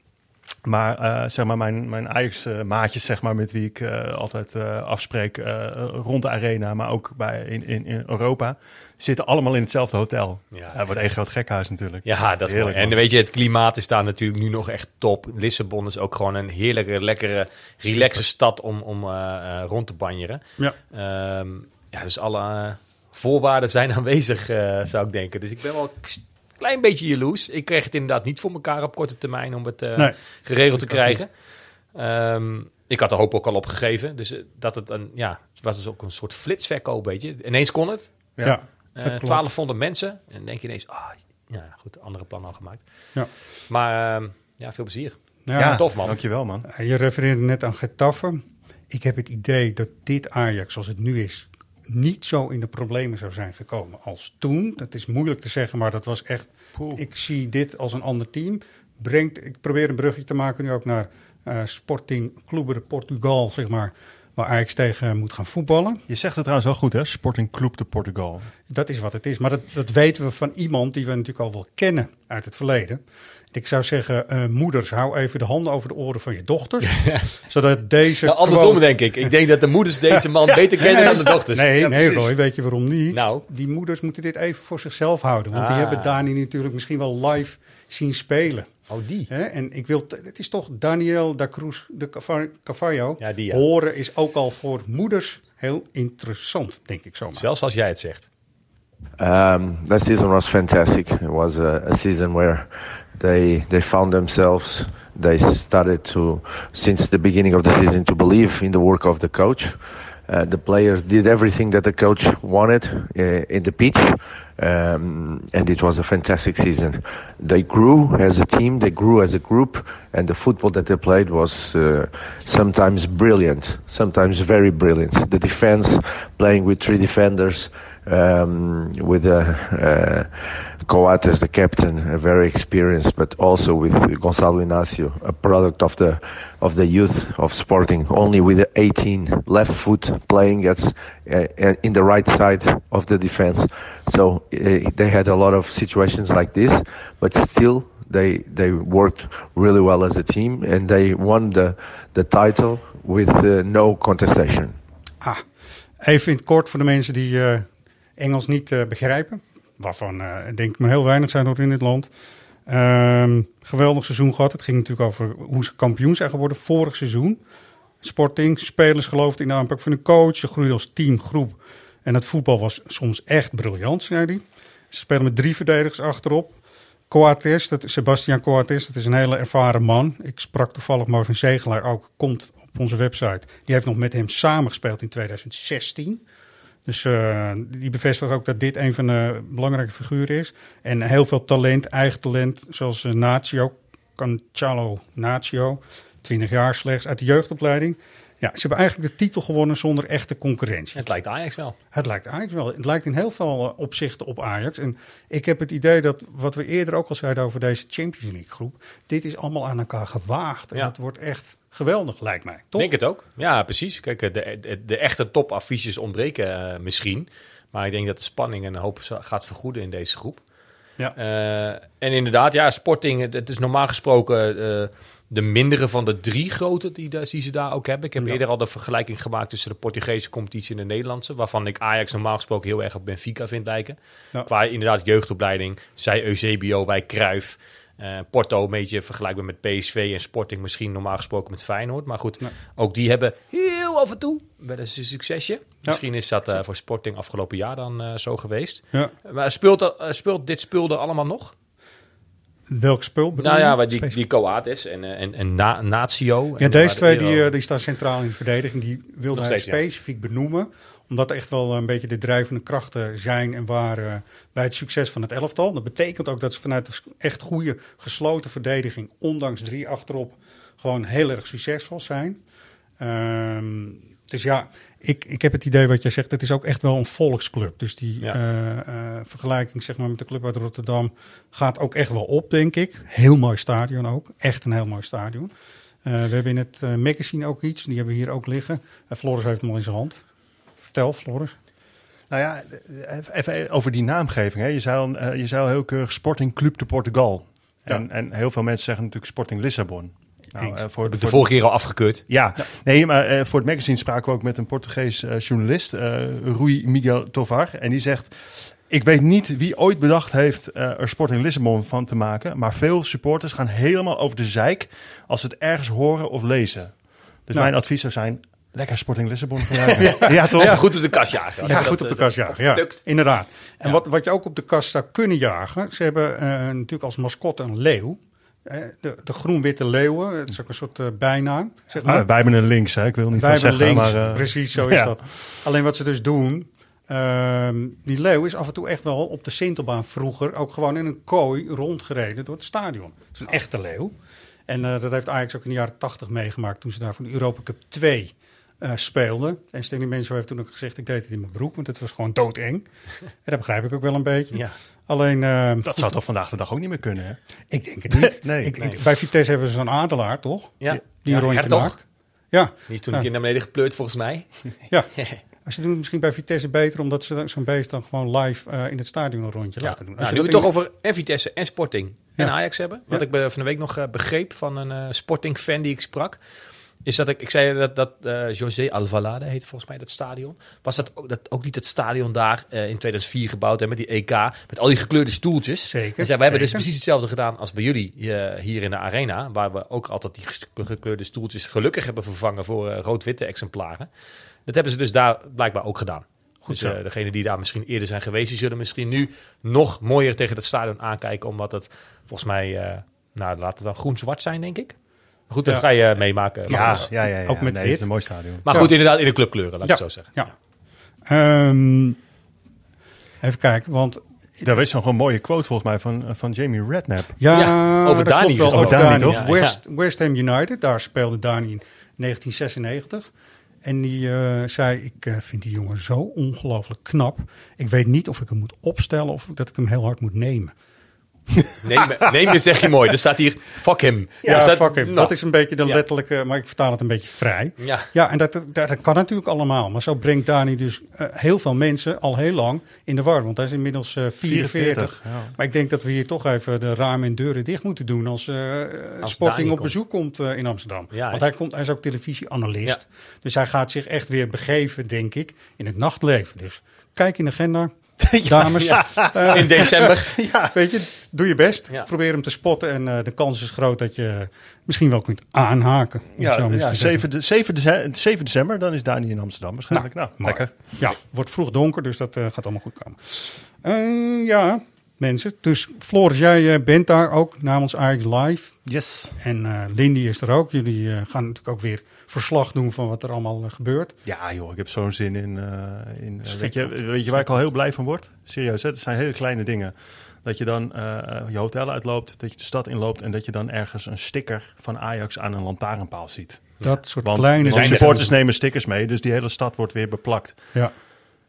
Maar eh, zeg maar, mijn, mijn Ajax-maatjes, zeg maar, met wie ik eh, altijd eh, afspreek eh, rond de arena, maar ook bij, in, in, in Europa, zitten allemaal in hetzelfde hotel. Ja. Het wordt één groot gekhuis natuurlijk. Ja, dat is Heerlijk, mooi. En weet je, het klimaat is daar natuurlijk nu nog echt top. Lissabon is ook gewoon een heerlijke, lekkere, relaxe stad om, om eh, eh, rond te banjeren. Ja. Ehm, ja, dus alle eh, voorwaarden zijn aanwezig, eh, zou ik denken. Dus ik ben wel klein beetje jaloers. Ik kreeg het inderdaad niet voor elkaar op korte termijn om het eh, Nee. geregeld te krijgen. Ehm, ik had de hoop ook al opgegeven. Dus eh, dat het een, ja, het was dus ook een soort flitsverkoop, weet je. Ineens kon het. Ja. Ja. Eh, Dat klopt. 1200 mensen. En dan denk je ineens, ah, ja, goed, andere plan al gemaakt. Ja. Maar ehm, ja, veel plezier. Ja, Ja, tof, man. Dankjewel, man. Je refereerde net aan Getafe. Ik heb het idee dat dit Ajax, zoals het nu is, niet zo in de problemen zou zijn gekomen als toen. Dat is moeilijk te zeggen, maar dat was echt... Ik zie dit als een ander team. Brengt, ik probeer een brugje te maken nu ook naar eh, Sporting Clube de Portugal, zeg maar. Waar Ajax tegen moet gaan voetballen. Je zegt het trouwens wel goed, hè? Sporting Club de Portugal. Dat is wat het is. Maar dat, dat weten we van iemand die we natuurlijk al wel kennen uit het verleden. Ik zou zeggen, eh, moeders, hou even de handen over de oren van je dochters. Zodat deze... Nou, andersom quote- denk ik. Ik denk dat de moeders deze man beter kennen dan de dochters. Nee, Ja, nee. Roy, weet je waarom niet? Nou. Die moeders moeten dit even voor zichzelf houden. Want die Ah. hebben Dani natuurlijk misschien wel live zien spelen. Oh, die. Hè? En ik wil, het is toch Daniel da Cruz de Cava- Cavallo. Ja, die, ja. Horen is ook al voor moeders heel interessant, denk ik zomaar. Zelfs als jij het zegt. Um, that season was fantastic. It was a, a season where they they found themselves. They started to, since the beginning of the season, to believe in the work of the coach. Uh, the players did everything that the coach wanted uh, in the pitch, um, and it was a fantastic season. They grew as a team, they grew as a group, and the football that they played was uh, sometimes brilliant, sometimes very brilliant. The defense, playing with three defenders, um, with uh, uh, Coates, the captain, uh, very experienced, but also with Gonzalo Inacio, a product of the of the youth of Sporting, only with 18 left foot playing at uh, in the right side of the defense. So uh, they had a lot of situations like this, but still they they worked really well as a team and they won the the title with uh, no contestation. Ah, even in kort voor de mensen die eh, Engels niet eh, begrijpen. Waarvan eh, denk ik maar heel weinig zijn er in dit land. Ehm, geweldig seizoen gehad. Het ging natuurlijk over hoe ze kampioen zijn geworden vorig seizoen. Sporting, spelers geloofden in de aanpak van de coach. Ze groeiden als team, groep. En het voetbal was soms echt briljant, zei hij. Ze spelen met drie verdedigers achterop. Coates, dat is Sebastian Coates, dat is een hele ervaren man. Ik sprak toevallig Marvin Zegelaar ook, komt op onze website. Die heeft nog met hem samengespeeld in 2016. Dus eh, die bevestigt ook dat dit een van de belangrijke figuren is. En heel veel talent, eigen talent, zoals eh, Nacio, Cancalo Nacio, 20 jaar slechts, uit de jeugdopleiding. Ja, ze hebben eigenlijk de titel gewonnen zonder echte concurrentie. Het lijkt Ajax wel. Het lijkt Ajax wel. Het lijkt in heel veel eh, opzichten op Ajax. En ik heb het idee dat, wat we eerder ook al zeiden over deze Champions League groep, dit is allemaal aan elkaar gewaagd. En Ja. het wordt echt geweldig, lijkt mij. Toch? Denk het ook. Ja, precies. Kijk, de, de, de echte topaffiches ontbreken eh, misschien. Maar ik denk dat de spanning een hoop gaat vergoeden in deze groep. Ja. Eh, en inderdaad, ja, Sporting, het- is normaal gesproken eh, de mindere van de drie grote die, die ze daar ook hebben. Ik heb Ja. eerder al de vergelijking gemaakt tussen de Portugese competitie en de Nederlandse. Waarvan ik Ajax normaal gesproken heel erg op Benfica vind lijken. Ja. Qua inderdaad jeugdopleiding. Zij Eusebio, wij Cruijff. Eh, Porto een beetje vergelijkbaar met PSV en Sporting misschien normaal gesproken met Feyenoord. Maar goed, Ja. ook die hebben heel af en toe wel eens een succesje. Misschien is dat eh, voor Sporting afgelopen jaar dan eh, zo geweest. Ja. Maar speelt, dat, speelt dit spul er allemaal nog? Welk spul bedoel Nou ja, die, die Coates en, en, en Na- Natio. Ja, En deze twee die, die staan centraal in de verdediging. Die wilde hij specifiek benoemen. Omdat er echt wel een beetje de drijvende krachten zijn en waren bij het succes van het elftal. Dat betekent ook dat ze vanuit de echt goede gesloten verdediging, ondanks drie achterop, gewoon heel erg succesvol zijn. Ehm, dus ja, ik, ik heb het idee wat jij zegt, het is ook echt wel een volksclub. Dus die Ja. eh, eh, vergelijking zeg maar, met de club uit Rotterdam gaat ook echt wel op, denk ik. Heel mooi stadion ook, echt een heel mooi stadion. Eh, we hebben in het magazine ook iets, die hebben we hier ook liggen. En Floris heeft hem al in zijn hand. Vertel, Floris. Nou ja, even over die naamgeving. Hè. Je, zei al, eh, je zei al heel keurig Sporting Club de Portugal. En, en heel veel mensen zeggen natuurlijk Sporting Lissabon. Nou, eh, voor, De vorige keer al afgekeurd. Ja, nee, maar eh, voor het magazine spraken we ook met een Portugees journalist, Rui Miguel Tovar. En die zegt, ik weet niet wie ooit bedacht heeft er Sporting Lissabon van te maken. Maar veel supporters gaan helemaal over de zeik als ze het ergens horen of lezen. Dus Nou. mijn advies zou zijn, lekker Sporting Lissabon gebruiken. ja. toch? Ja, goed op de kast jagen. Ja, goed op de kast jagen. Ja, lukt. inderdaad. En Ja. wat, wat je ook op de kast zou kunnen jagen. Ze hebben eh, natuurlijk als mascotte een leeuw. Eh, de, de groen-witte leeuwen. Het is ook een soort eh, bijnaam. Zeg maar. Ah, wij hebben een links, hè. ik wil niet Wij van zeggen. links, maar, precies zo is ja. dat. Alleen wat ze dus doen, ehm, die leeuw is af en toe echt wel op de Sintelbaan vroeger ook gewoon in een kooi rondgereden door het stadion. Het is een echte leeuw. En eh, dat heeft Ajax ook in de jaren tachtig meegemaakt toen ze daar voor de Europa Cup 2 eh, speelden. En Stanley Menzo heeft toen ook gezegd, ik deed het in mijn broek, want het was gewoon doodeng. En dat begrijp ik ook wel een beetje. Ja. Alleen, ehm, Dat zou toch vandaag de dag ook niet meer kunnen, hè? ik denk het niet. Nee. ik, bij Vitesse hebben ze zo'n adelaar, toch? Ja. Die Ja, een rondje Hertog. maakt. Ja, Die is toen Ja. een keer naar beneden gepleurd volgens mij. ja. Ze doen het misschien bij Vitesse beter, omdat ze zo'n beest dan gewoon live eh, in het stadion een rondje Ja. laten doen. Nou, Als nu je we het toch over en Vitesse en Sporting en Ja. Ajax hebben. Wat Ja. ik van de week nog eh, begreep van een eh, Sporting-fan die ik sprak. Is dat ik, ik zei dat, dat eh, José Alvalade heet volgens mij dat stadion. Was dat ook, dat ook niet het stadion daar eh, in 2004 gebouwd en met die EK, met al die gekleurde stoeltjes. Zeker, En zei, we hebben dus precies hetzelfde gedaan als bij jullie eh, hier in de arena. Waar we ook altijd die gekleurde stoeltjes gelukkig hebben vervangen voor rood-witte exemplaren. Dat hebben ze dus daar blijkbaar ook gedaan. dus zo. eh degenen die daar misschien eerder zijn geweest, die zullen misschien nu nog mooier tegen het stadion aankijken. Omdat het volgens mij, eh, nou laat het dan groen-zwart zijn, denk ik. Maar goed, dat Ja. ga je meemaken. Ja, ja, ja, ja. Ook met nee, wit. Het is een mooi stadion. maar Ja. goed, inderdaad in de clubkleuren, laat ik het zo zeggen. Ja. Ehm, even kijken, want Daar is zo'n mooie quote volgens mij van, van Jamie Redknapp. ja, Ja, over Dani wel. Over Dani, Dani, toch? West, West Ham United, daar speelde Dani in 1996. En die eh, zei, ik eh, vind die jongen zo ongelooflijk knap. Ik weet niet of ik hem moet opstellen of dat ik hem heel hard moet nemen. Neem, neem je zeg je mooi. Er staat hier, fuck him. Ja, staat- fuck him. nou, Dat is een beetje de letterlijke, maar ik vertaal het een beetje vrij. Ja. Ja, en dat, dat, dat kan natuurlijk allemaal. Maar zo brengt Dani dus eh, heel veel mensen al heel lang in de war. Want hij is inmiddels eh 44. 44, ja. Maar ik denk dat we hier toch even de ramen en deuren dicht moeten doen... als, eh, Als Sporting Dani op bezoek komt eh, in Amsterdam. Ja, Want hij, komt, hij is ook televisieanalist. Dus hij gaat zich echt weer begeven, denk ik, in het nachtleven. Dus kijk in de agenda, dames. Eh, In december. ja, weet je, doe je best. Ja. Probeer hem te spotten. En eh, de kans is groot dat je misschien wel kunt aanhaken. Ja, ja te 7, de, 7, de, 7 december, dan is Dani in Amsterdam waarschijnlijk. Nou, Mooi. lekker. Ja, wordt vroeg donker, dus dat eh, gaat allemaal goed komen. Eh, ja, mensen. Dus Floris, jij bent daar ook namens Ajax Live. Yes. En eh Lindy is er ook. Jullie gaan natuurlijk ook weer verslag doen van wat er allemaal eh, gebeurt. Ja joh, ik heb zo'n zin in. eh, in eh, weet, je, weet je waar ik al heel blij van word? Serieus, hè? het zijn hele kleine dingen. Dat je dan eh, je hotel uitloopt, dat je de stad inloopt en dat je dan ergens een sticker van Ajax aan een lantaarnpaal ziet. Dat soort Want, kleine... want supporters nemen stickers mee, dus die hele stad wordt weer beplakt. Ja,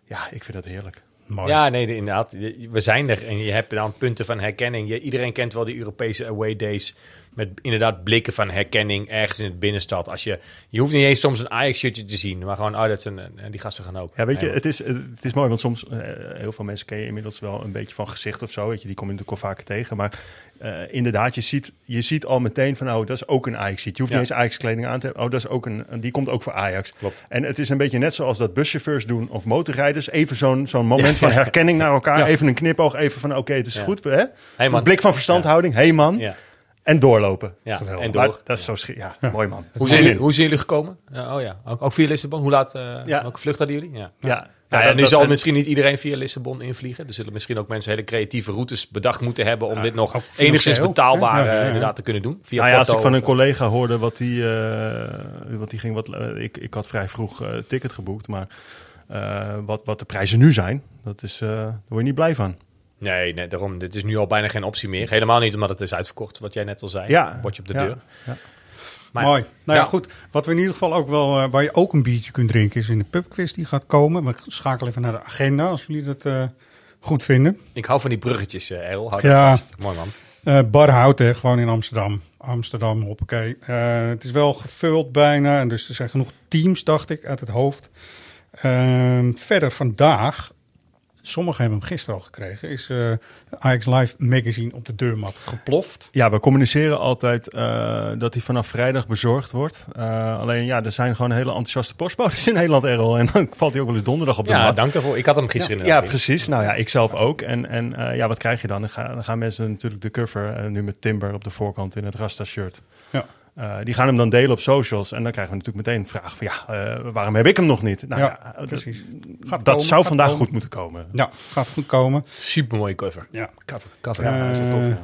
Ja, ik vind dat heerlijk. mooi. Ja, nee, de- inderdaad. We zijn er en je hebt dan punten van herkenning. Je, iedereen kent wel die Europese away days met inderdaad blikken van herkenning ergens in het binnenstad. Als je, je hoeft niet eens soms een Ajax-shirtje te zien, maar gewoon, oh, dat zijn, eh, die gasten gaan ook. Ja, weet je, het is, het is mooi, want soms, eh, heel veel mensen ken je inmiddels wel een beetje van gezicht of zo, weet je, die kom je natuurlijk al vaker tegen, maar eh, inderdaad, je ziet, je ziet al meteen van, oh, dat is ook een ajax. Je hoeft Ja. niet eens Ajax-kleding aan te hebben, oh, dat is ook een, die komt ook voor Ajax. Klopt. En het is een beetje net zoals dat buschauffeurs doen of motorrijders, even zo'n zo'n moment van herkenning naar elkaar, Ja. even een knipoog, even van, oké, het is Ja. goed, hè? Hey, man. Een blik van verstandhouding, hey, man, Ja. En doorlopen. Ja, Geweldig. en door. Maar dat is zo schi- ja, mooi man. Hoe, zijn jullie, hoe zijn jullie gekomen? Ja, oh ja, ook, ook via Lissabon. Hoe laat, eh, Ja. welke vlucht hadden jullie? Ja. Ja, Ja, dat- nu dat zal zijn- misschien niet iedereen via Lissabon invliegen. Er zullen misschien ook mensen hele creatieve routes bedacht moeten hebben om dit nog enigszins betaalbaar hè? Ja, ja, eh, inderdaad te kunnen doen. Via Nou ja, als ik van een collega hoorde wat die, eh, wat die ging, wat, ik, ik had vrij vroeg eh, ticket geboekt, maar eh, wat, wat de prijzen nu zijn, dat is, eh, daar word je niet blij van. Nee, nee, daarom. Dit is nu al bijna geen optie meer. Helemaal niet omdat het is uitverkocht, wat jij net al zei. Ja. Bordje op de Ja. deur. Ja. Maar, Mooi. Nou ja, Ja. goed. Wat we in ieder geval ook wel, eh, waar je ook een biertje kunt drinken, is in de pubquiz die gaat komen. We schakelen even naar de agenda, als jullie dat eh, goed vinden. Ik hou van die bruggetjes, eh Errol. Houd Ja. vast. Mooi man. Eh Bar Hout, hè, gewoon in Amsterdam. Amsterdam, hoppakee. Het is wel gevuld bijna, en dus er zijn genoeg teams, dacht ik, uit het hoofd. Verder vandaag, sommigen hebben hem gisteren al gekregen, is eh Ajax Live Magazine op de deurmat geploft. Ja, we communiceren altijd eh, dat hij vanaf vrijdag bezorgd wordt. Eh, alleen ja, er zijn gewoon hele enthousiaste postbodes in Nederland, Errol. En dan valt hij ook wel eens donderdag op de Ja, mat. dank daarvoor. Ik had hem gisteren Ja, inderdaad. precies. Nou ja, ik zelf ook. En, en eh, ja, wat krijg je dan? Dan gaan, dan gaan mensen natuurlijk de cover, eh, nu met Timber op de voorkant in het Rasta-shirt. Ja. Eh, die gaan hem dan delen op socials. En dan krijgen we natuurlijk meteen een vraag van, ja, eh, waarom heb ik hem nog niet? Nou, Ja, ja, dat- precies. Dat, komen, zou gaat vandaag komen. goed moeten komen. Ja, gaat goed komen. Super mooie cover. Ja. Cover. cover. Ja, is tof, ja.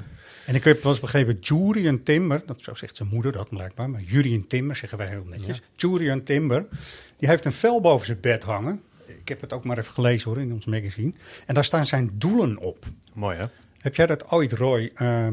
En ik heb wel eens begrepen, Julian Timber, dat zo zegt zijn moeder dat blijkbaar, maar Julian Timber zeggen wij heel netjes. Julian Timber, die heeft een vel boven zijn bed hangen. Ik heb het ook maar even gelezen hoor, in ons magazine. En daar staan zijn doelen op. Mooi hè? Heb jij dat ooit, Roy, eh,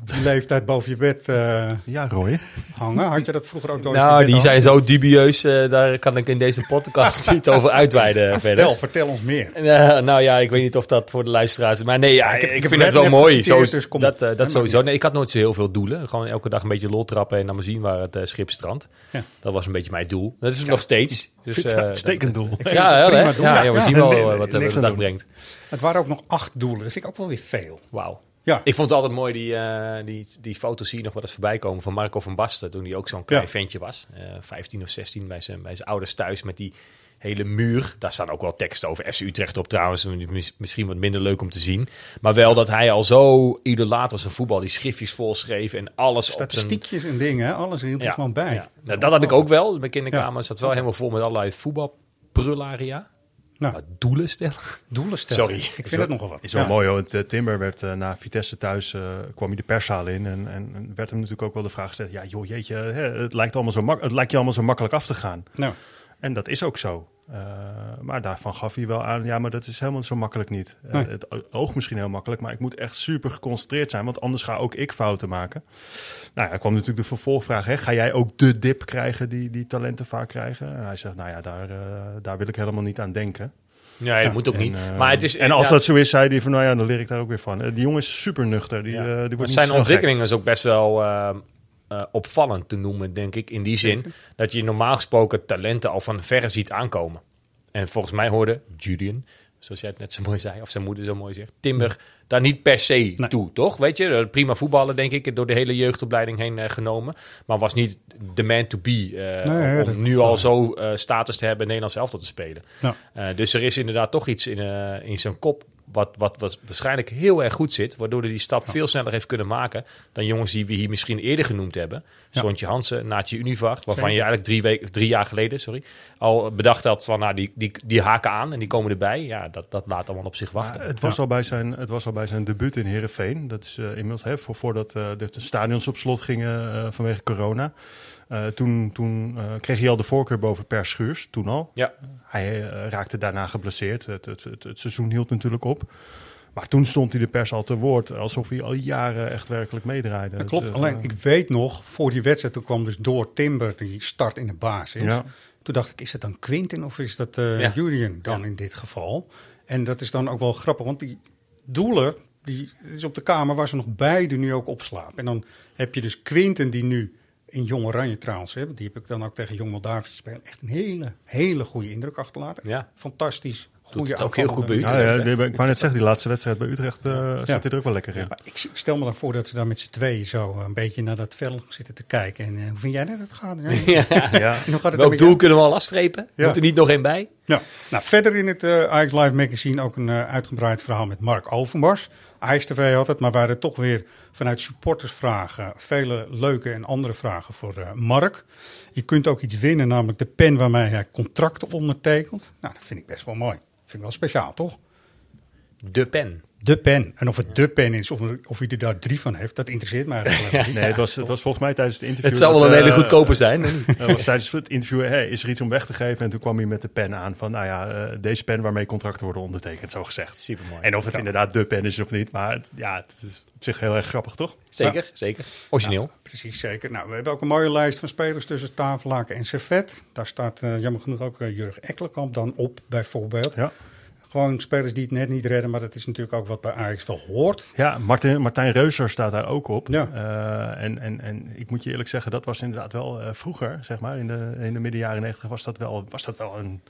op die leeftijd boven je bed eh, Ja, Roy. hangen? Had je dat vroeger ook je Nou, die hangen? zijn zo dubieus. eh, daar kan ik in deze podcast niet over uitweiden verder. Vertel, vertel ons meer. Eh, nou ja, ik weet niet of dat voor de luisteraars is. Maar nee, ja, ik heb- ik, ik vind het wel mooi. Zo, dus kom dat eh, Dat sowieso. Nee, ik had nooit zo heel veel doelen. Gewoon elke dag een beetje lol trappen en dan maar zien waar het eh, schip strandt. Ja. Dat was een beetje mijn doel. Dat is het nog steeds. Dus, Vind eh, uitstekend doel? ja, het ja, een prima hè? doel. ja, Ja, ja, we zien wel Nee, nee, wat de dag brengt. Het waren ook nog acht doelen. Dat vind ik ook wel weer veel. Wauw. Ja, Ik vond het altijd mooi, die, eh, die, die foto's zie je nog wel eens voorbij komen van Marco van Basten. Toen hij ook zo'n klein Ja. ventje was. eh 15 of 16 bij zijn, bij zijn ouders thuis met die hele muur. Daar staan ook wel teksten over FC Utrecht op trouwens. Mis- Misschien wat minder leuk om te zien. Maar wel dat hij al zo idolaat was van voetbal. Die schriftjes volschreef en alles zijn... statistiekjes en dingen, alles hield er gewoon bij. ja. Nou, dat had ik ook wel. Mijn kinderkamer zat wel helemaal vol met allerlei voetbalprullaria. Nou, Maar doelen stellen. doelen stellen. Sorry. Ik vind het nogal wat. Is wel Ja. mooi hoor. Want, eh, Timber werd eh, na Vitesse thuis, eh, kwam hij de perszaal in. En, en, en werd hem natuurlijk ook wel de vraag gesteld. Ja joh, jeetje, hè, het, lijkt allemaal zo mak het lijkt je allemaal zo makkelijk af te gaan. Nou, En dat is ook zo. Eh, maar daarvan gaf hij wel aan, ja, maar dat is helemaal zo makkelijk niet. Nee. het o- oogt misschien heel makkelijk, maar ik moet echt super geconcentreerd zijn, want anders ga ook ik fouten maken. Nou ja, kwam natuurlijk de vervolgvraag, hè, ga jij ook de dip krijgen die, die talenten vaak krijgen? En hij zegt, nou ja, daar, eh, daar wil ik helemaal niet aan denken. Ja, dat moet ook En, niet. eh, maar het is, en als ja, dat zo is, zei hij van, nou ja, dan leer ik daar ook weer van. Eh, die jongen is super nuchter, die, Ja. die wordt zijn ontwikkeling is ook best wel opvallend te noemen, denk ik. In die zin dat je normaal gesproken talenten al van verre ziet aankomen. En volgens mij hoorde Julian, zoals jij het net zo mooi zei, of zijn moeder zo mooi zegt, Timber daar niet per se toe, toch? Weet je, prima voetballen denk ik, door de hele jeugdopleiding heen eh, genomen. Maar was niet de man to be eh, Nee, om, dat- nu al zo eh, status te hebben in Nederlands elftal te spelen. Ja. Dus er is inderdaad toch iets in, in zijn kop wat, wat, wat waarschijnlijk heel erg goed zit. Waardoor hij die stap veel sneller heeft kunnen maken dan jongens die we hier misschien eerder genoemd hebben. Ja. Sontje Hansen, Naatje Univar, waarvan Zeker. je eigenlijk drie, weken, drie jaar geleden sorry, al bedacht had van nou, die, die, die haken aan en die komen erbij. Ja, dat, dat laat allemaal op zich wachten. Ja, het, was al bij zijn, het was al bij zijn debuut in Heerenveen. Dat is eh, inmiddels hè, voor, voordat eh, de de stadions op slot gingen eh, vanwege corona. Eh, toen toen eh, kreeg hij al de voorkeur boven Per Schuurs, toen al. Ja. Hij eh, raakte daarna geblesseerd. Het, het, het, het seizoen hield natuurlijk op. Maar toen stond hij de pers al te woord, alsof hij al jaren echt werkelijk meedraaide. Dat klopt. Dus, Alleen, ik weet nog, voor die wedstrijd, toen kwam dus door Timber die start in de basis. Ja. Toen dacht ik, is het dan Quintin of is dat eh Ja. Julian dan in dit geval? En dat is dan ook wel grappig, want die doelen, die is op de kamer waar ze nog beide nu ook opslapen. En dan heb je dus Quinten die nu in Jong Oranje trouwens, hè, want die heb ik dan ook tegen Jong Moldavië gespeeld. Echt een hele, hele goede indruk achterlaten. Ja. Fantastisch. Goede het ook heel goed bij aanvallende- Ja, ja, Utrecht, ik wou net zeggen, die laatste wedstrijd bij Utrecht eh zat hij er ook wel lekker in. Maar ik, ik stel me dan voor dat ze daar met z'n tweeën zo een beetje naar dat veld zitten te kijken. En eh, hoe vind jij dat het gaat? Ja. Ja. Hoe gaat het doel kunnen we al afstrepen? Ja. Moet er niet nog één bij? Ja. Nou, verder in het eh Ajax Live magazine ook een eh, uitgebreid verhaal met Mark Overmars. Ajax TV had het, maar waren toch weer vanuit supportersvragen vele leuke en andere vragen voor eh, Mark. Je kunt ook iets winnen, namelijk de pen waarmee hij contracten ondertekent. Nou, dat vind ik best wel mooi. Vind ik wel speciaal, toch? De pen. De pen. En of het de pen is, of, of hij er daar drie van heeft, dat interesseert mij eigenlijk niet. Nee, het was, het was volgens mij tijdens het interview. Het zou wel een hele eh, goedkope zijn. was tijdens het interview, hey, is er iets om weg te geven? En toen kwam hij met de pen aan van, nou ja, eh, deze pen waarmee contracten worden ondertekend, zo gezegd. Supermooi. En of het inderdaad de pen is of niet, maar het, ja, het is op zich heel erg grappig, toch? Zeker, zeker. Origineel. Nou, precies, zeker. Nou, we hebben ook een mooie lijst van spelers tussen Tafelaken en Servet. Daar staat eh, jammer genoeg ook uh, Jurg Ekkelenkamp dan op, bijvoorbeeld. Ja. Gewoon spelers die het net niet redden, maar dat is natuurlijk ook wat bij Ajax wel hoort. Ja, Martin, Martijn Reuser staat daar ook op. Ja. Uh, en, en, en ik moet je eerlijk zeggen, dat was inderdaad wel uh, vroeger, zeg maar, in de, in de midden jaren negentig, was dat wel, was dat wel een,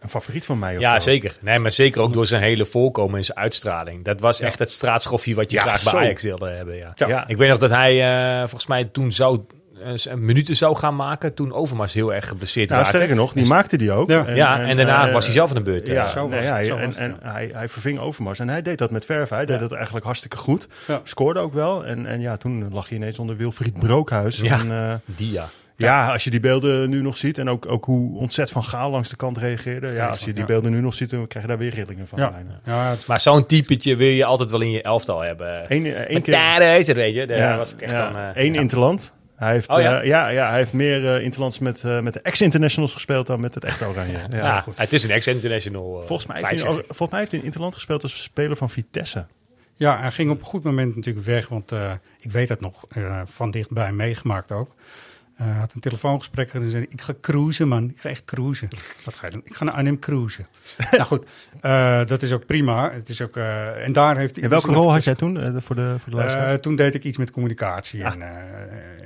een favoriet van mij. Ja, zo. zeker. Nee, maar zeker ook door zijn hele voorkomen en zijn uitstraling. Dat was Ja. echt het straatschroffie wat je Ja, graag bij zo. Ajax wilde hebben. Ja. Ja. Ja. Ik weet nog dat hij uh, volgens mij toen zou uh, minuten zou gaan maken toen Overmars heel erg geblesseerd Nou, raakte. sterker nog, die maakte die ook. Ja. ja, en, daarna uh, was hij zelf aan de beurt. Ja, zo was nee, het, ja, zo en, was het, en hij, hij verving Overmars. En hij deed dat met verf. Hij deed dat eigenlijk hartstikke goed. Ja. Scoorde ook wel. En, en ja, toen lag hij ineens onder Wilfried Brookhuis. Ja. En, uh, Dia. ja, als je die beelden nu nog ziet. En ook, ook hoe ontzettend van Gaal langs de kant reageerde. Ja, als je die ja. beelden nu nog ziet, dan krijg je daar weer rillingen van. Ja, ja het, Maar zo'n typetje wil je altijd wel in je elftal hebben. Eén, keer. daar is het, weet je. Daar Ja, was ik echt ja, dan... uh, Eén ja. interland. Hij heeft, Oh, ja? eh, ja, ja, hij heeft meer uh, interlands met, uh, met de ex-internationals gespeeld dan met het echte Oranje. Ja. Ja, het is een ex-international. Uh, Volgens, mij heeft hij, volgens mij heeft hij in interland gespeeld als speler van Vitesse. ja, hij ging op een goed moment natuurlijk weg, want uh, ik weet dat nog uh, van dichtbij meegemaakt ook. Hij had een telefoongesprek en zei ik ga cruisen man, ik ga echt cruisen. Wat ga je doen? Ik ga naar Arnhem cruisen. nou goed, uh, dat is ook prima. Het is ook, uh, en daar heeft welke rol had jij toen voor de, voor de toen deed ik iets met communicatie ah. en,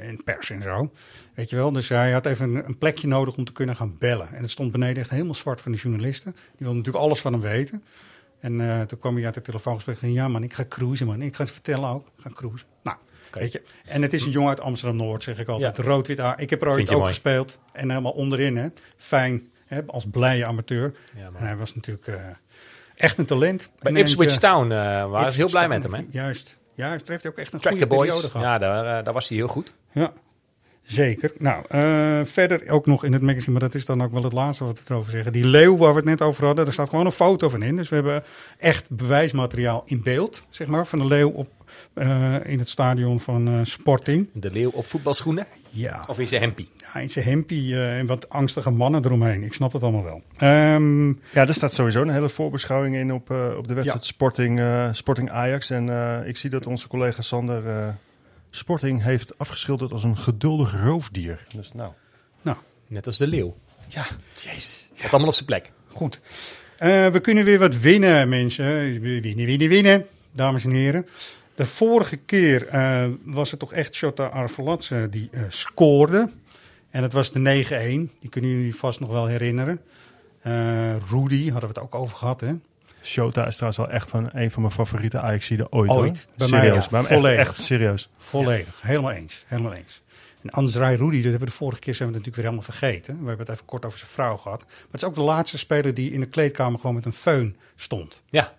en pers en zo. Weet je wel, dus hij had even een, een, plekje nodig om te kunnen gaan bellen. En het stond beneden echt helemaal zwart van de journalisten. Die wilden natuurlijk alles van hem weten. En toen kwam hij uit het telefoongesprek en ja man, ik ga cruisen man. Ik ga het vertellen ook, ik ga cruisen. Nou, okay. weet je. En het is een jongen uit Amsterdam-Noord, zeg ik altijd. Ja. Rood-wit haar. Ik heb er ooit ook mooi. gespeeld. En helemaal onderin, hè. Fijn, hè, als blije amateur. Ja, en hij was natuurlijk uh, echt een talent. Bij Ipswich Town uh, waren ze heel blij met hem, hè? Juist. Juist, daar heeft hij ook echt een Track goede periode gehad. Ja, daar, uh, daar was hij heel goed. Ja. Zeker. Nou, uh, verder ook nog in het magazine, maar dat is dan ook wel het laatste wat we erover zeggen. Die leeuw waar we het net over hadden, daar staat gewoon een foto van in. Dus we hebben echt bewijsmateriaal in beeld, zeg maar, van de leeuw op, uh, in het stadion van uh, Sporting. De leeuw op voetbalschoenen? Ja. Of in zijn hempie? Ja, in zijn hempie uh, en wat angstige mannen eromheen. Ik snap het allemaal wel. Um, ja, er staat sowieso een hele voorbeschouwing in op, uh, op de wedstrijd ja. Sporting, uh, Sporting Ajax. En ik zie dat onze collega Sander Sporting heeft afgeschilderd als een geduldig roofdier. Dus nou. nou. Net als de leeuw. Ja. Jezus. Ja. allemaal op zijn plek. Goed. Uh, we kunnen weer wat winnen, mensen. Winnen, winnen, winnen, dames en heren. De vorige keer uh, was het toch echt Shota Arvelatse die uh, scoorde. En dat was de 9-1. Die kunnen jullie vast nog wel herinneren. Rudy hadden we het ook over gehad, hè? Shota is trouwens wel echt van een van mijn favoriete Ajaxiden ooit. Ooit. Hoor. Bij serieus. mij, ja. Bij Volledig. Echt, echt, serieus. Volledig. Helemaal eens. Helemaal eens. En Andrzej Rudy, dat hebben we de vorige keer zijn we natuurlijk weer helemaal vergeten. We hebben het even kort over zijn vrouw gehad. Maar het is ook de laatste speler die in de kleedkamer gewoon met een föhn stond. Ja.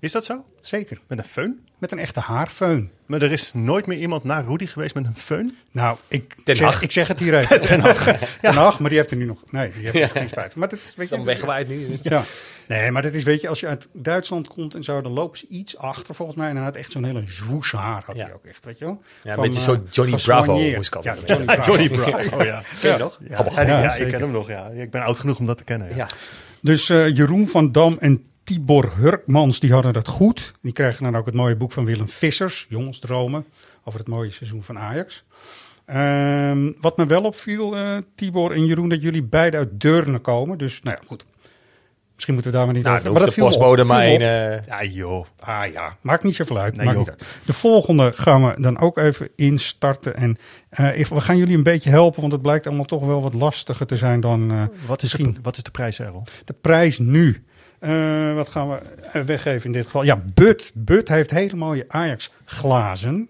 Is dat zo? Zeker. Met een föhn? Met een echte haarfeun. Maar er is nooit meer iemand na Rudy geweest met een föhn? Nou, ik, zeg, ik zeg het hier even. Ten Hag. Ten Hag, maar die heeft er nu nog... Nee, die heeft er geen spijt. Maar dat, weet je, Dan weggewaaid nu. Ja. Nee, maar dat is, weet je, als je uit Duitsland komt en zo, dan lopen ze iets achter volgens mij. En hij had echt zo'n hele zwoes haar, had ja. hij ook echt, weet je wel. Ja, een beetje zo Johnny Bravo moest ja, Johnny Bravo. Ja. Ken je nog? Ja, ik ken hem nog, ja. Ik ben oud genoeg om dat te kennen. Ja. Dus uh, Jeroen van Dam en Tibor Hurkmans, die hadden dat goed. Die kregen dan ook het mooie boek van Willem Vissers, Jongensdromen, over het mooie seizoen van Ajax. Ehm, wat me wel opviel, eh, Tibor en Jeroen, dat jullie beide uit Deurne komen. Dus, nou ja, goed. Misschien moeten we daar maar niet Nou, over. dan Maar dat de viel me op. postbode maar één... op. eh, Ja, joh. Ah ja, maakt niet zoveel uit. Nee, maakt niet uit. De volgende gaan we dan ook even instarten. En eh, we gaan jullie een beetje helpen, want het blijkt allemaal toch wel wat lastiger te zijn dan eh, Wat is, de, misschien wat is de prijs, Errol? de prijs nu. Eh, wat gaan we weggeven in dit geval? Ja, But. But heeft hele mooie Ajax glazen.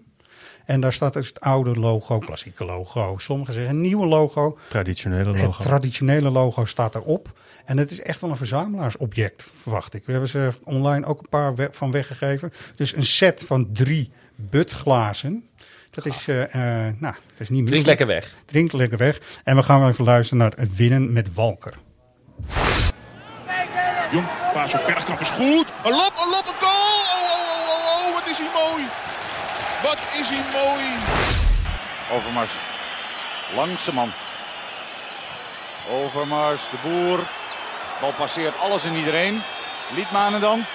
En daar staat dus het oude logo, klassieke logo. Sommigen zeggen een nieuwe logo. Traditionele Het logo. traditionele logo staat erop. En het is echt wel een verzamelaarsobject, verwacht ik. We hebben ze online ook een paar van weggegeven. Dus een set van drie But-glazen. Dat is, eh, eh, nou, dat is niet Drink lekker weg. Drink lekker weg. En we gaan even luisteren naar het winnen met Walker. Jong, paas op Bergkamp is goed. Een lop, een lop, een goal. Oh, oh, oh, oh, oh, wat is hij mooi. Wat is hij mooi. Overmars. Langs de man. Overmars, de boer. Bal passeert alles en iedereen. Liedmanen dan.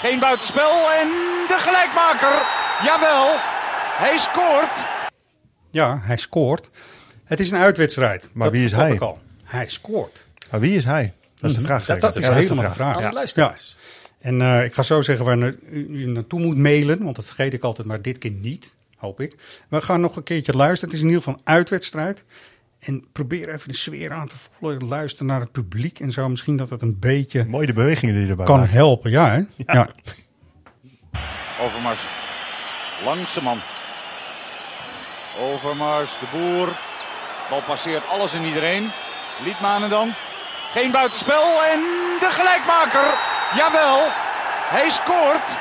Geen buitenspel en de gelijkmaker. Jawel, hij scoort. Ja, hij scoort. Het is een uitwedstrijd. Maar Dat wie is hij? ik al. Hij scoort. Maar wie is hij? Dat is de Mhm. vraag. Dat, is Ja, helemaal de vraag. De Ja. luisteraars. En eh, ik ga zo zeggen waar u, u naartoe moet mailen, want dat vergeet ik altijd, maar dit keer niet, hoop ik. We gaan nog een keertje luisteren. Het is in ieder geval een uitwedstrijd. En probeer even de sfeer aan te voelen. Luister naar het publiek en zo. Misschien dat het een beetje Mooi de bewegingen die je erbij kan maakt. helpen. Ja, hè? Ja. Overmars. Langs de man. Overmars, de boer. Bal passeert alles en iedereen. Liedmanen dan. Geen buitenspel en de gelijkmaker. Jawel, hij scoort.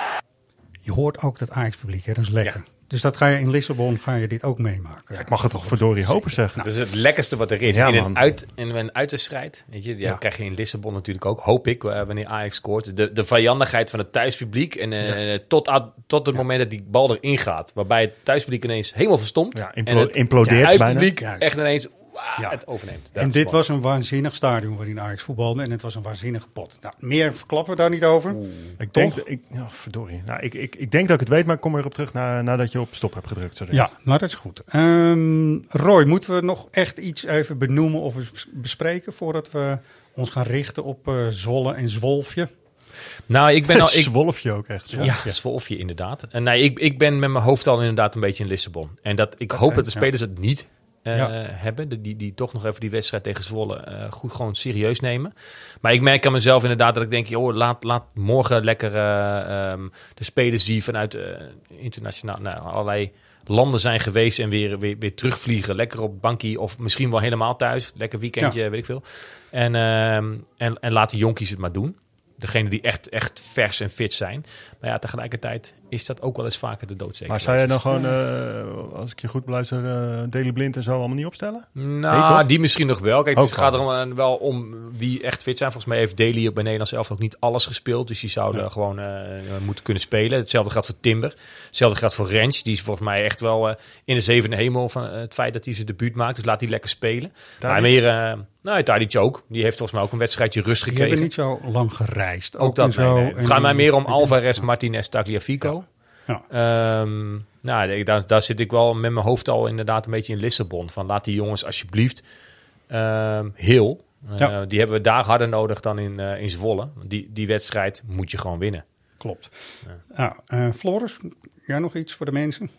Je hoort ook dat Ajax-publiek, hè? dat is lekker. Dus dat ga je in Lissabon ga je dit ook meemaken. Ik mag het toch verdorie hopen zeggen. Dat is het lekkerste wat er is. Ja, in, een uit, in een uitwedstrijd, weet je, ja, Ja. krijg je in Lissabon natuurlijk ook, hoop ik, eh, wanneer Ajax scoort. De, de vijandigheid van het thuispubliek. En eh, tot, tot het moment dat die bal erin gaat. Waarbij het thuispubliek ineens helemaal verstomt. Ja, en het implodeert bijna. echt ineens Ja. het overneemt. Dat En dit was een waanzinnig stadion waarin Ajax voetbalde. En het was een waanzinnige pot. Nou, meer verklappen we daar niet over. Ik denk, ik, ja, verdorie. Nou, ik, ik, ik denk dat ik het weet, maar ik kom erop terug na, nadat je op stop hebt gedrukt. zo. Ja, nou dat is goed. Ehm, Roy, moeten we nog echt iets even benoemen of bes- bespreken voordat we ons gaan richten op eh, Zwolle en Zwolfje? Nou, ik ben al... Ik, Zwolfje ook echt. Ja, ja. Zwolfje inderdaad. En nee, ik, ik ben met mijn hoofd al inderdaad een beetje in Lissabon. En dat, ik hoop dat de ja. spelers het niet Ja. hebben. Die, die, toch nog even die wedstrijd tegen Zwolle eh, goed gewoon serieus nemen. Maar ik merk aan mezelf inderdaad dat ik denk... Joh, laat, laat morgen lekker eh, ehm, de spelers die vanuit internationaal... Nou, allerlei landen zijn geweest en weer, weer, weer terugvliegen. Lekker op bankie of misschien wel helemaal thuis. Lekker weekendje, weet ik veel. En, ehm, en, en laat de jonkies het maar doen. Degene die echt, echt vers en fit zijn. Maar ja, tegelijkertijd is dat ook wel eens vaker de doodzeker. Maar zou jij dan gewoon, eh, als ik je goed beluister, eh Daily Blind en zo allemaal niet opstellen? Nou, Nee, die misschien nog wel. Kijk, Ook het gaat er wel om wie echt fit zijn. Volgens mij heeft Daly bij Nederlands zelf ook niet alles gespeeld. Dus die zouden gewoon eh, moeten kunnen spelen. Hetzelfde geldt voor Timber. Hetzelfde geldt voor Rens. Die is volgens mij echt wel eh, in de zevende hemel van het feit dat hij zijn debuut maakt. Dus laat die lekker spelen. Maar Tadic? meer, eh nou, Tadic ook. Die heeft volgens mij ook een wedstrijdje rust Die gekregen. hebben niet zo lang gereisd. Ook dat, nee, zo. nee. Het gaat mij die- meer om Alvarez, Martinez, Tagliafico. Ja. Ehm, nou, ik- daar, daar zit ik wel met mijn hoofd al inderdaad een beetje in Lissabon. Van laat die jongens alsjeblieft ehm, heel. Eh, Ja. Die hebben we daar harder nodig dan in, eh, in Zwolle. Die, die wedstrijd moet je gewoon winnen. Klopt. Nou, eh, Floris, jij nog iets voor de mensen?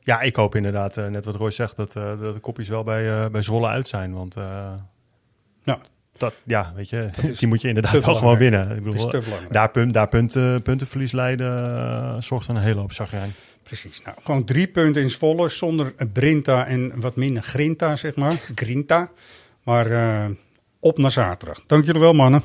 Ja, ik hoop inderdaad, net wat Roy zegt, dat, eh, dat de kopjes wel bij, eh, bij Zwolle uit zijn. Want eh, Nou, dat, ja, weet je, is die moet je inderdaad wel gewoon winnen. Ik bedoel, daar, punt, daar punten, puntenverlies leiden eh, zorgt een hele hoop zagrijn. Precies. Nou, gewoon drie punten in Zwolle zonder Brinta en wat minder Grinta, zeg maar. Grinta. Maar eh, op naar zaterdag. Dank jullie wel, mannen.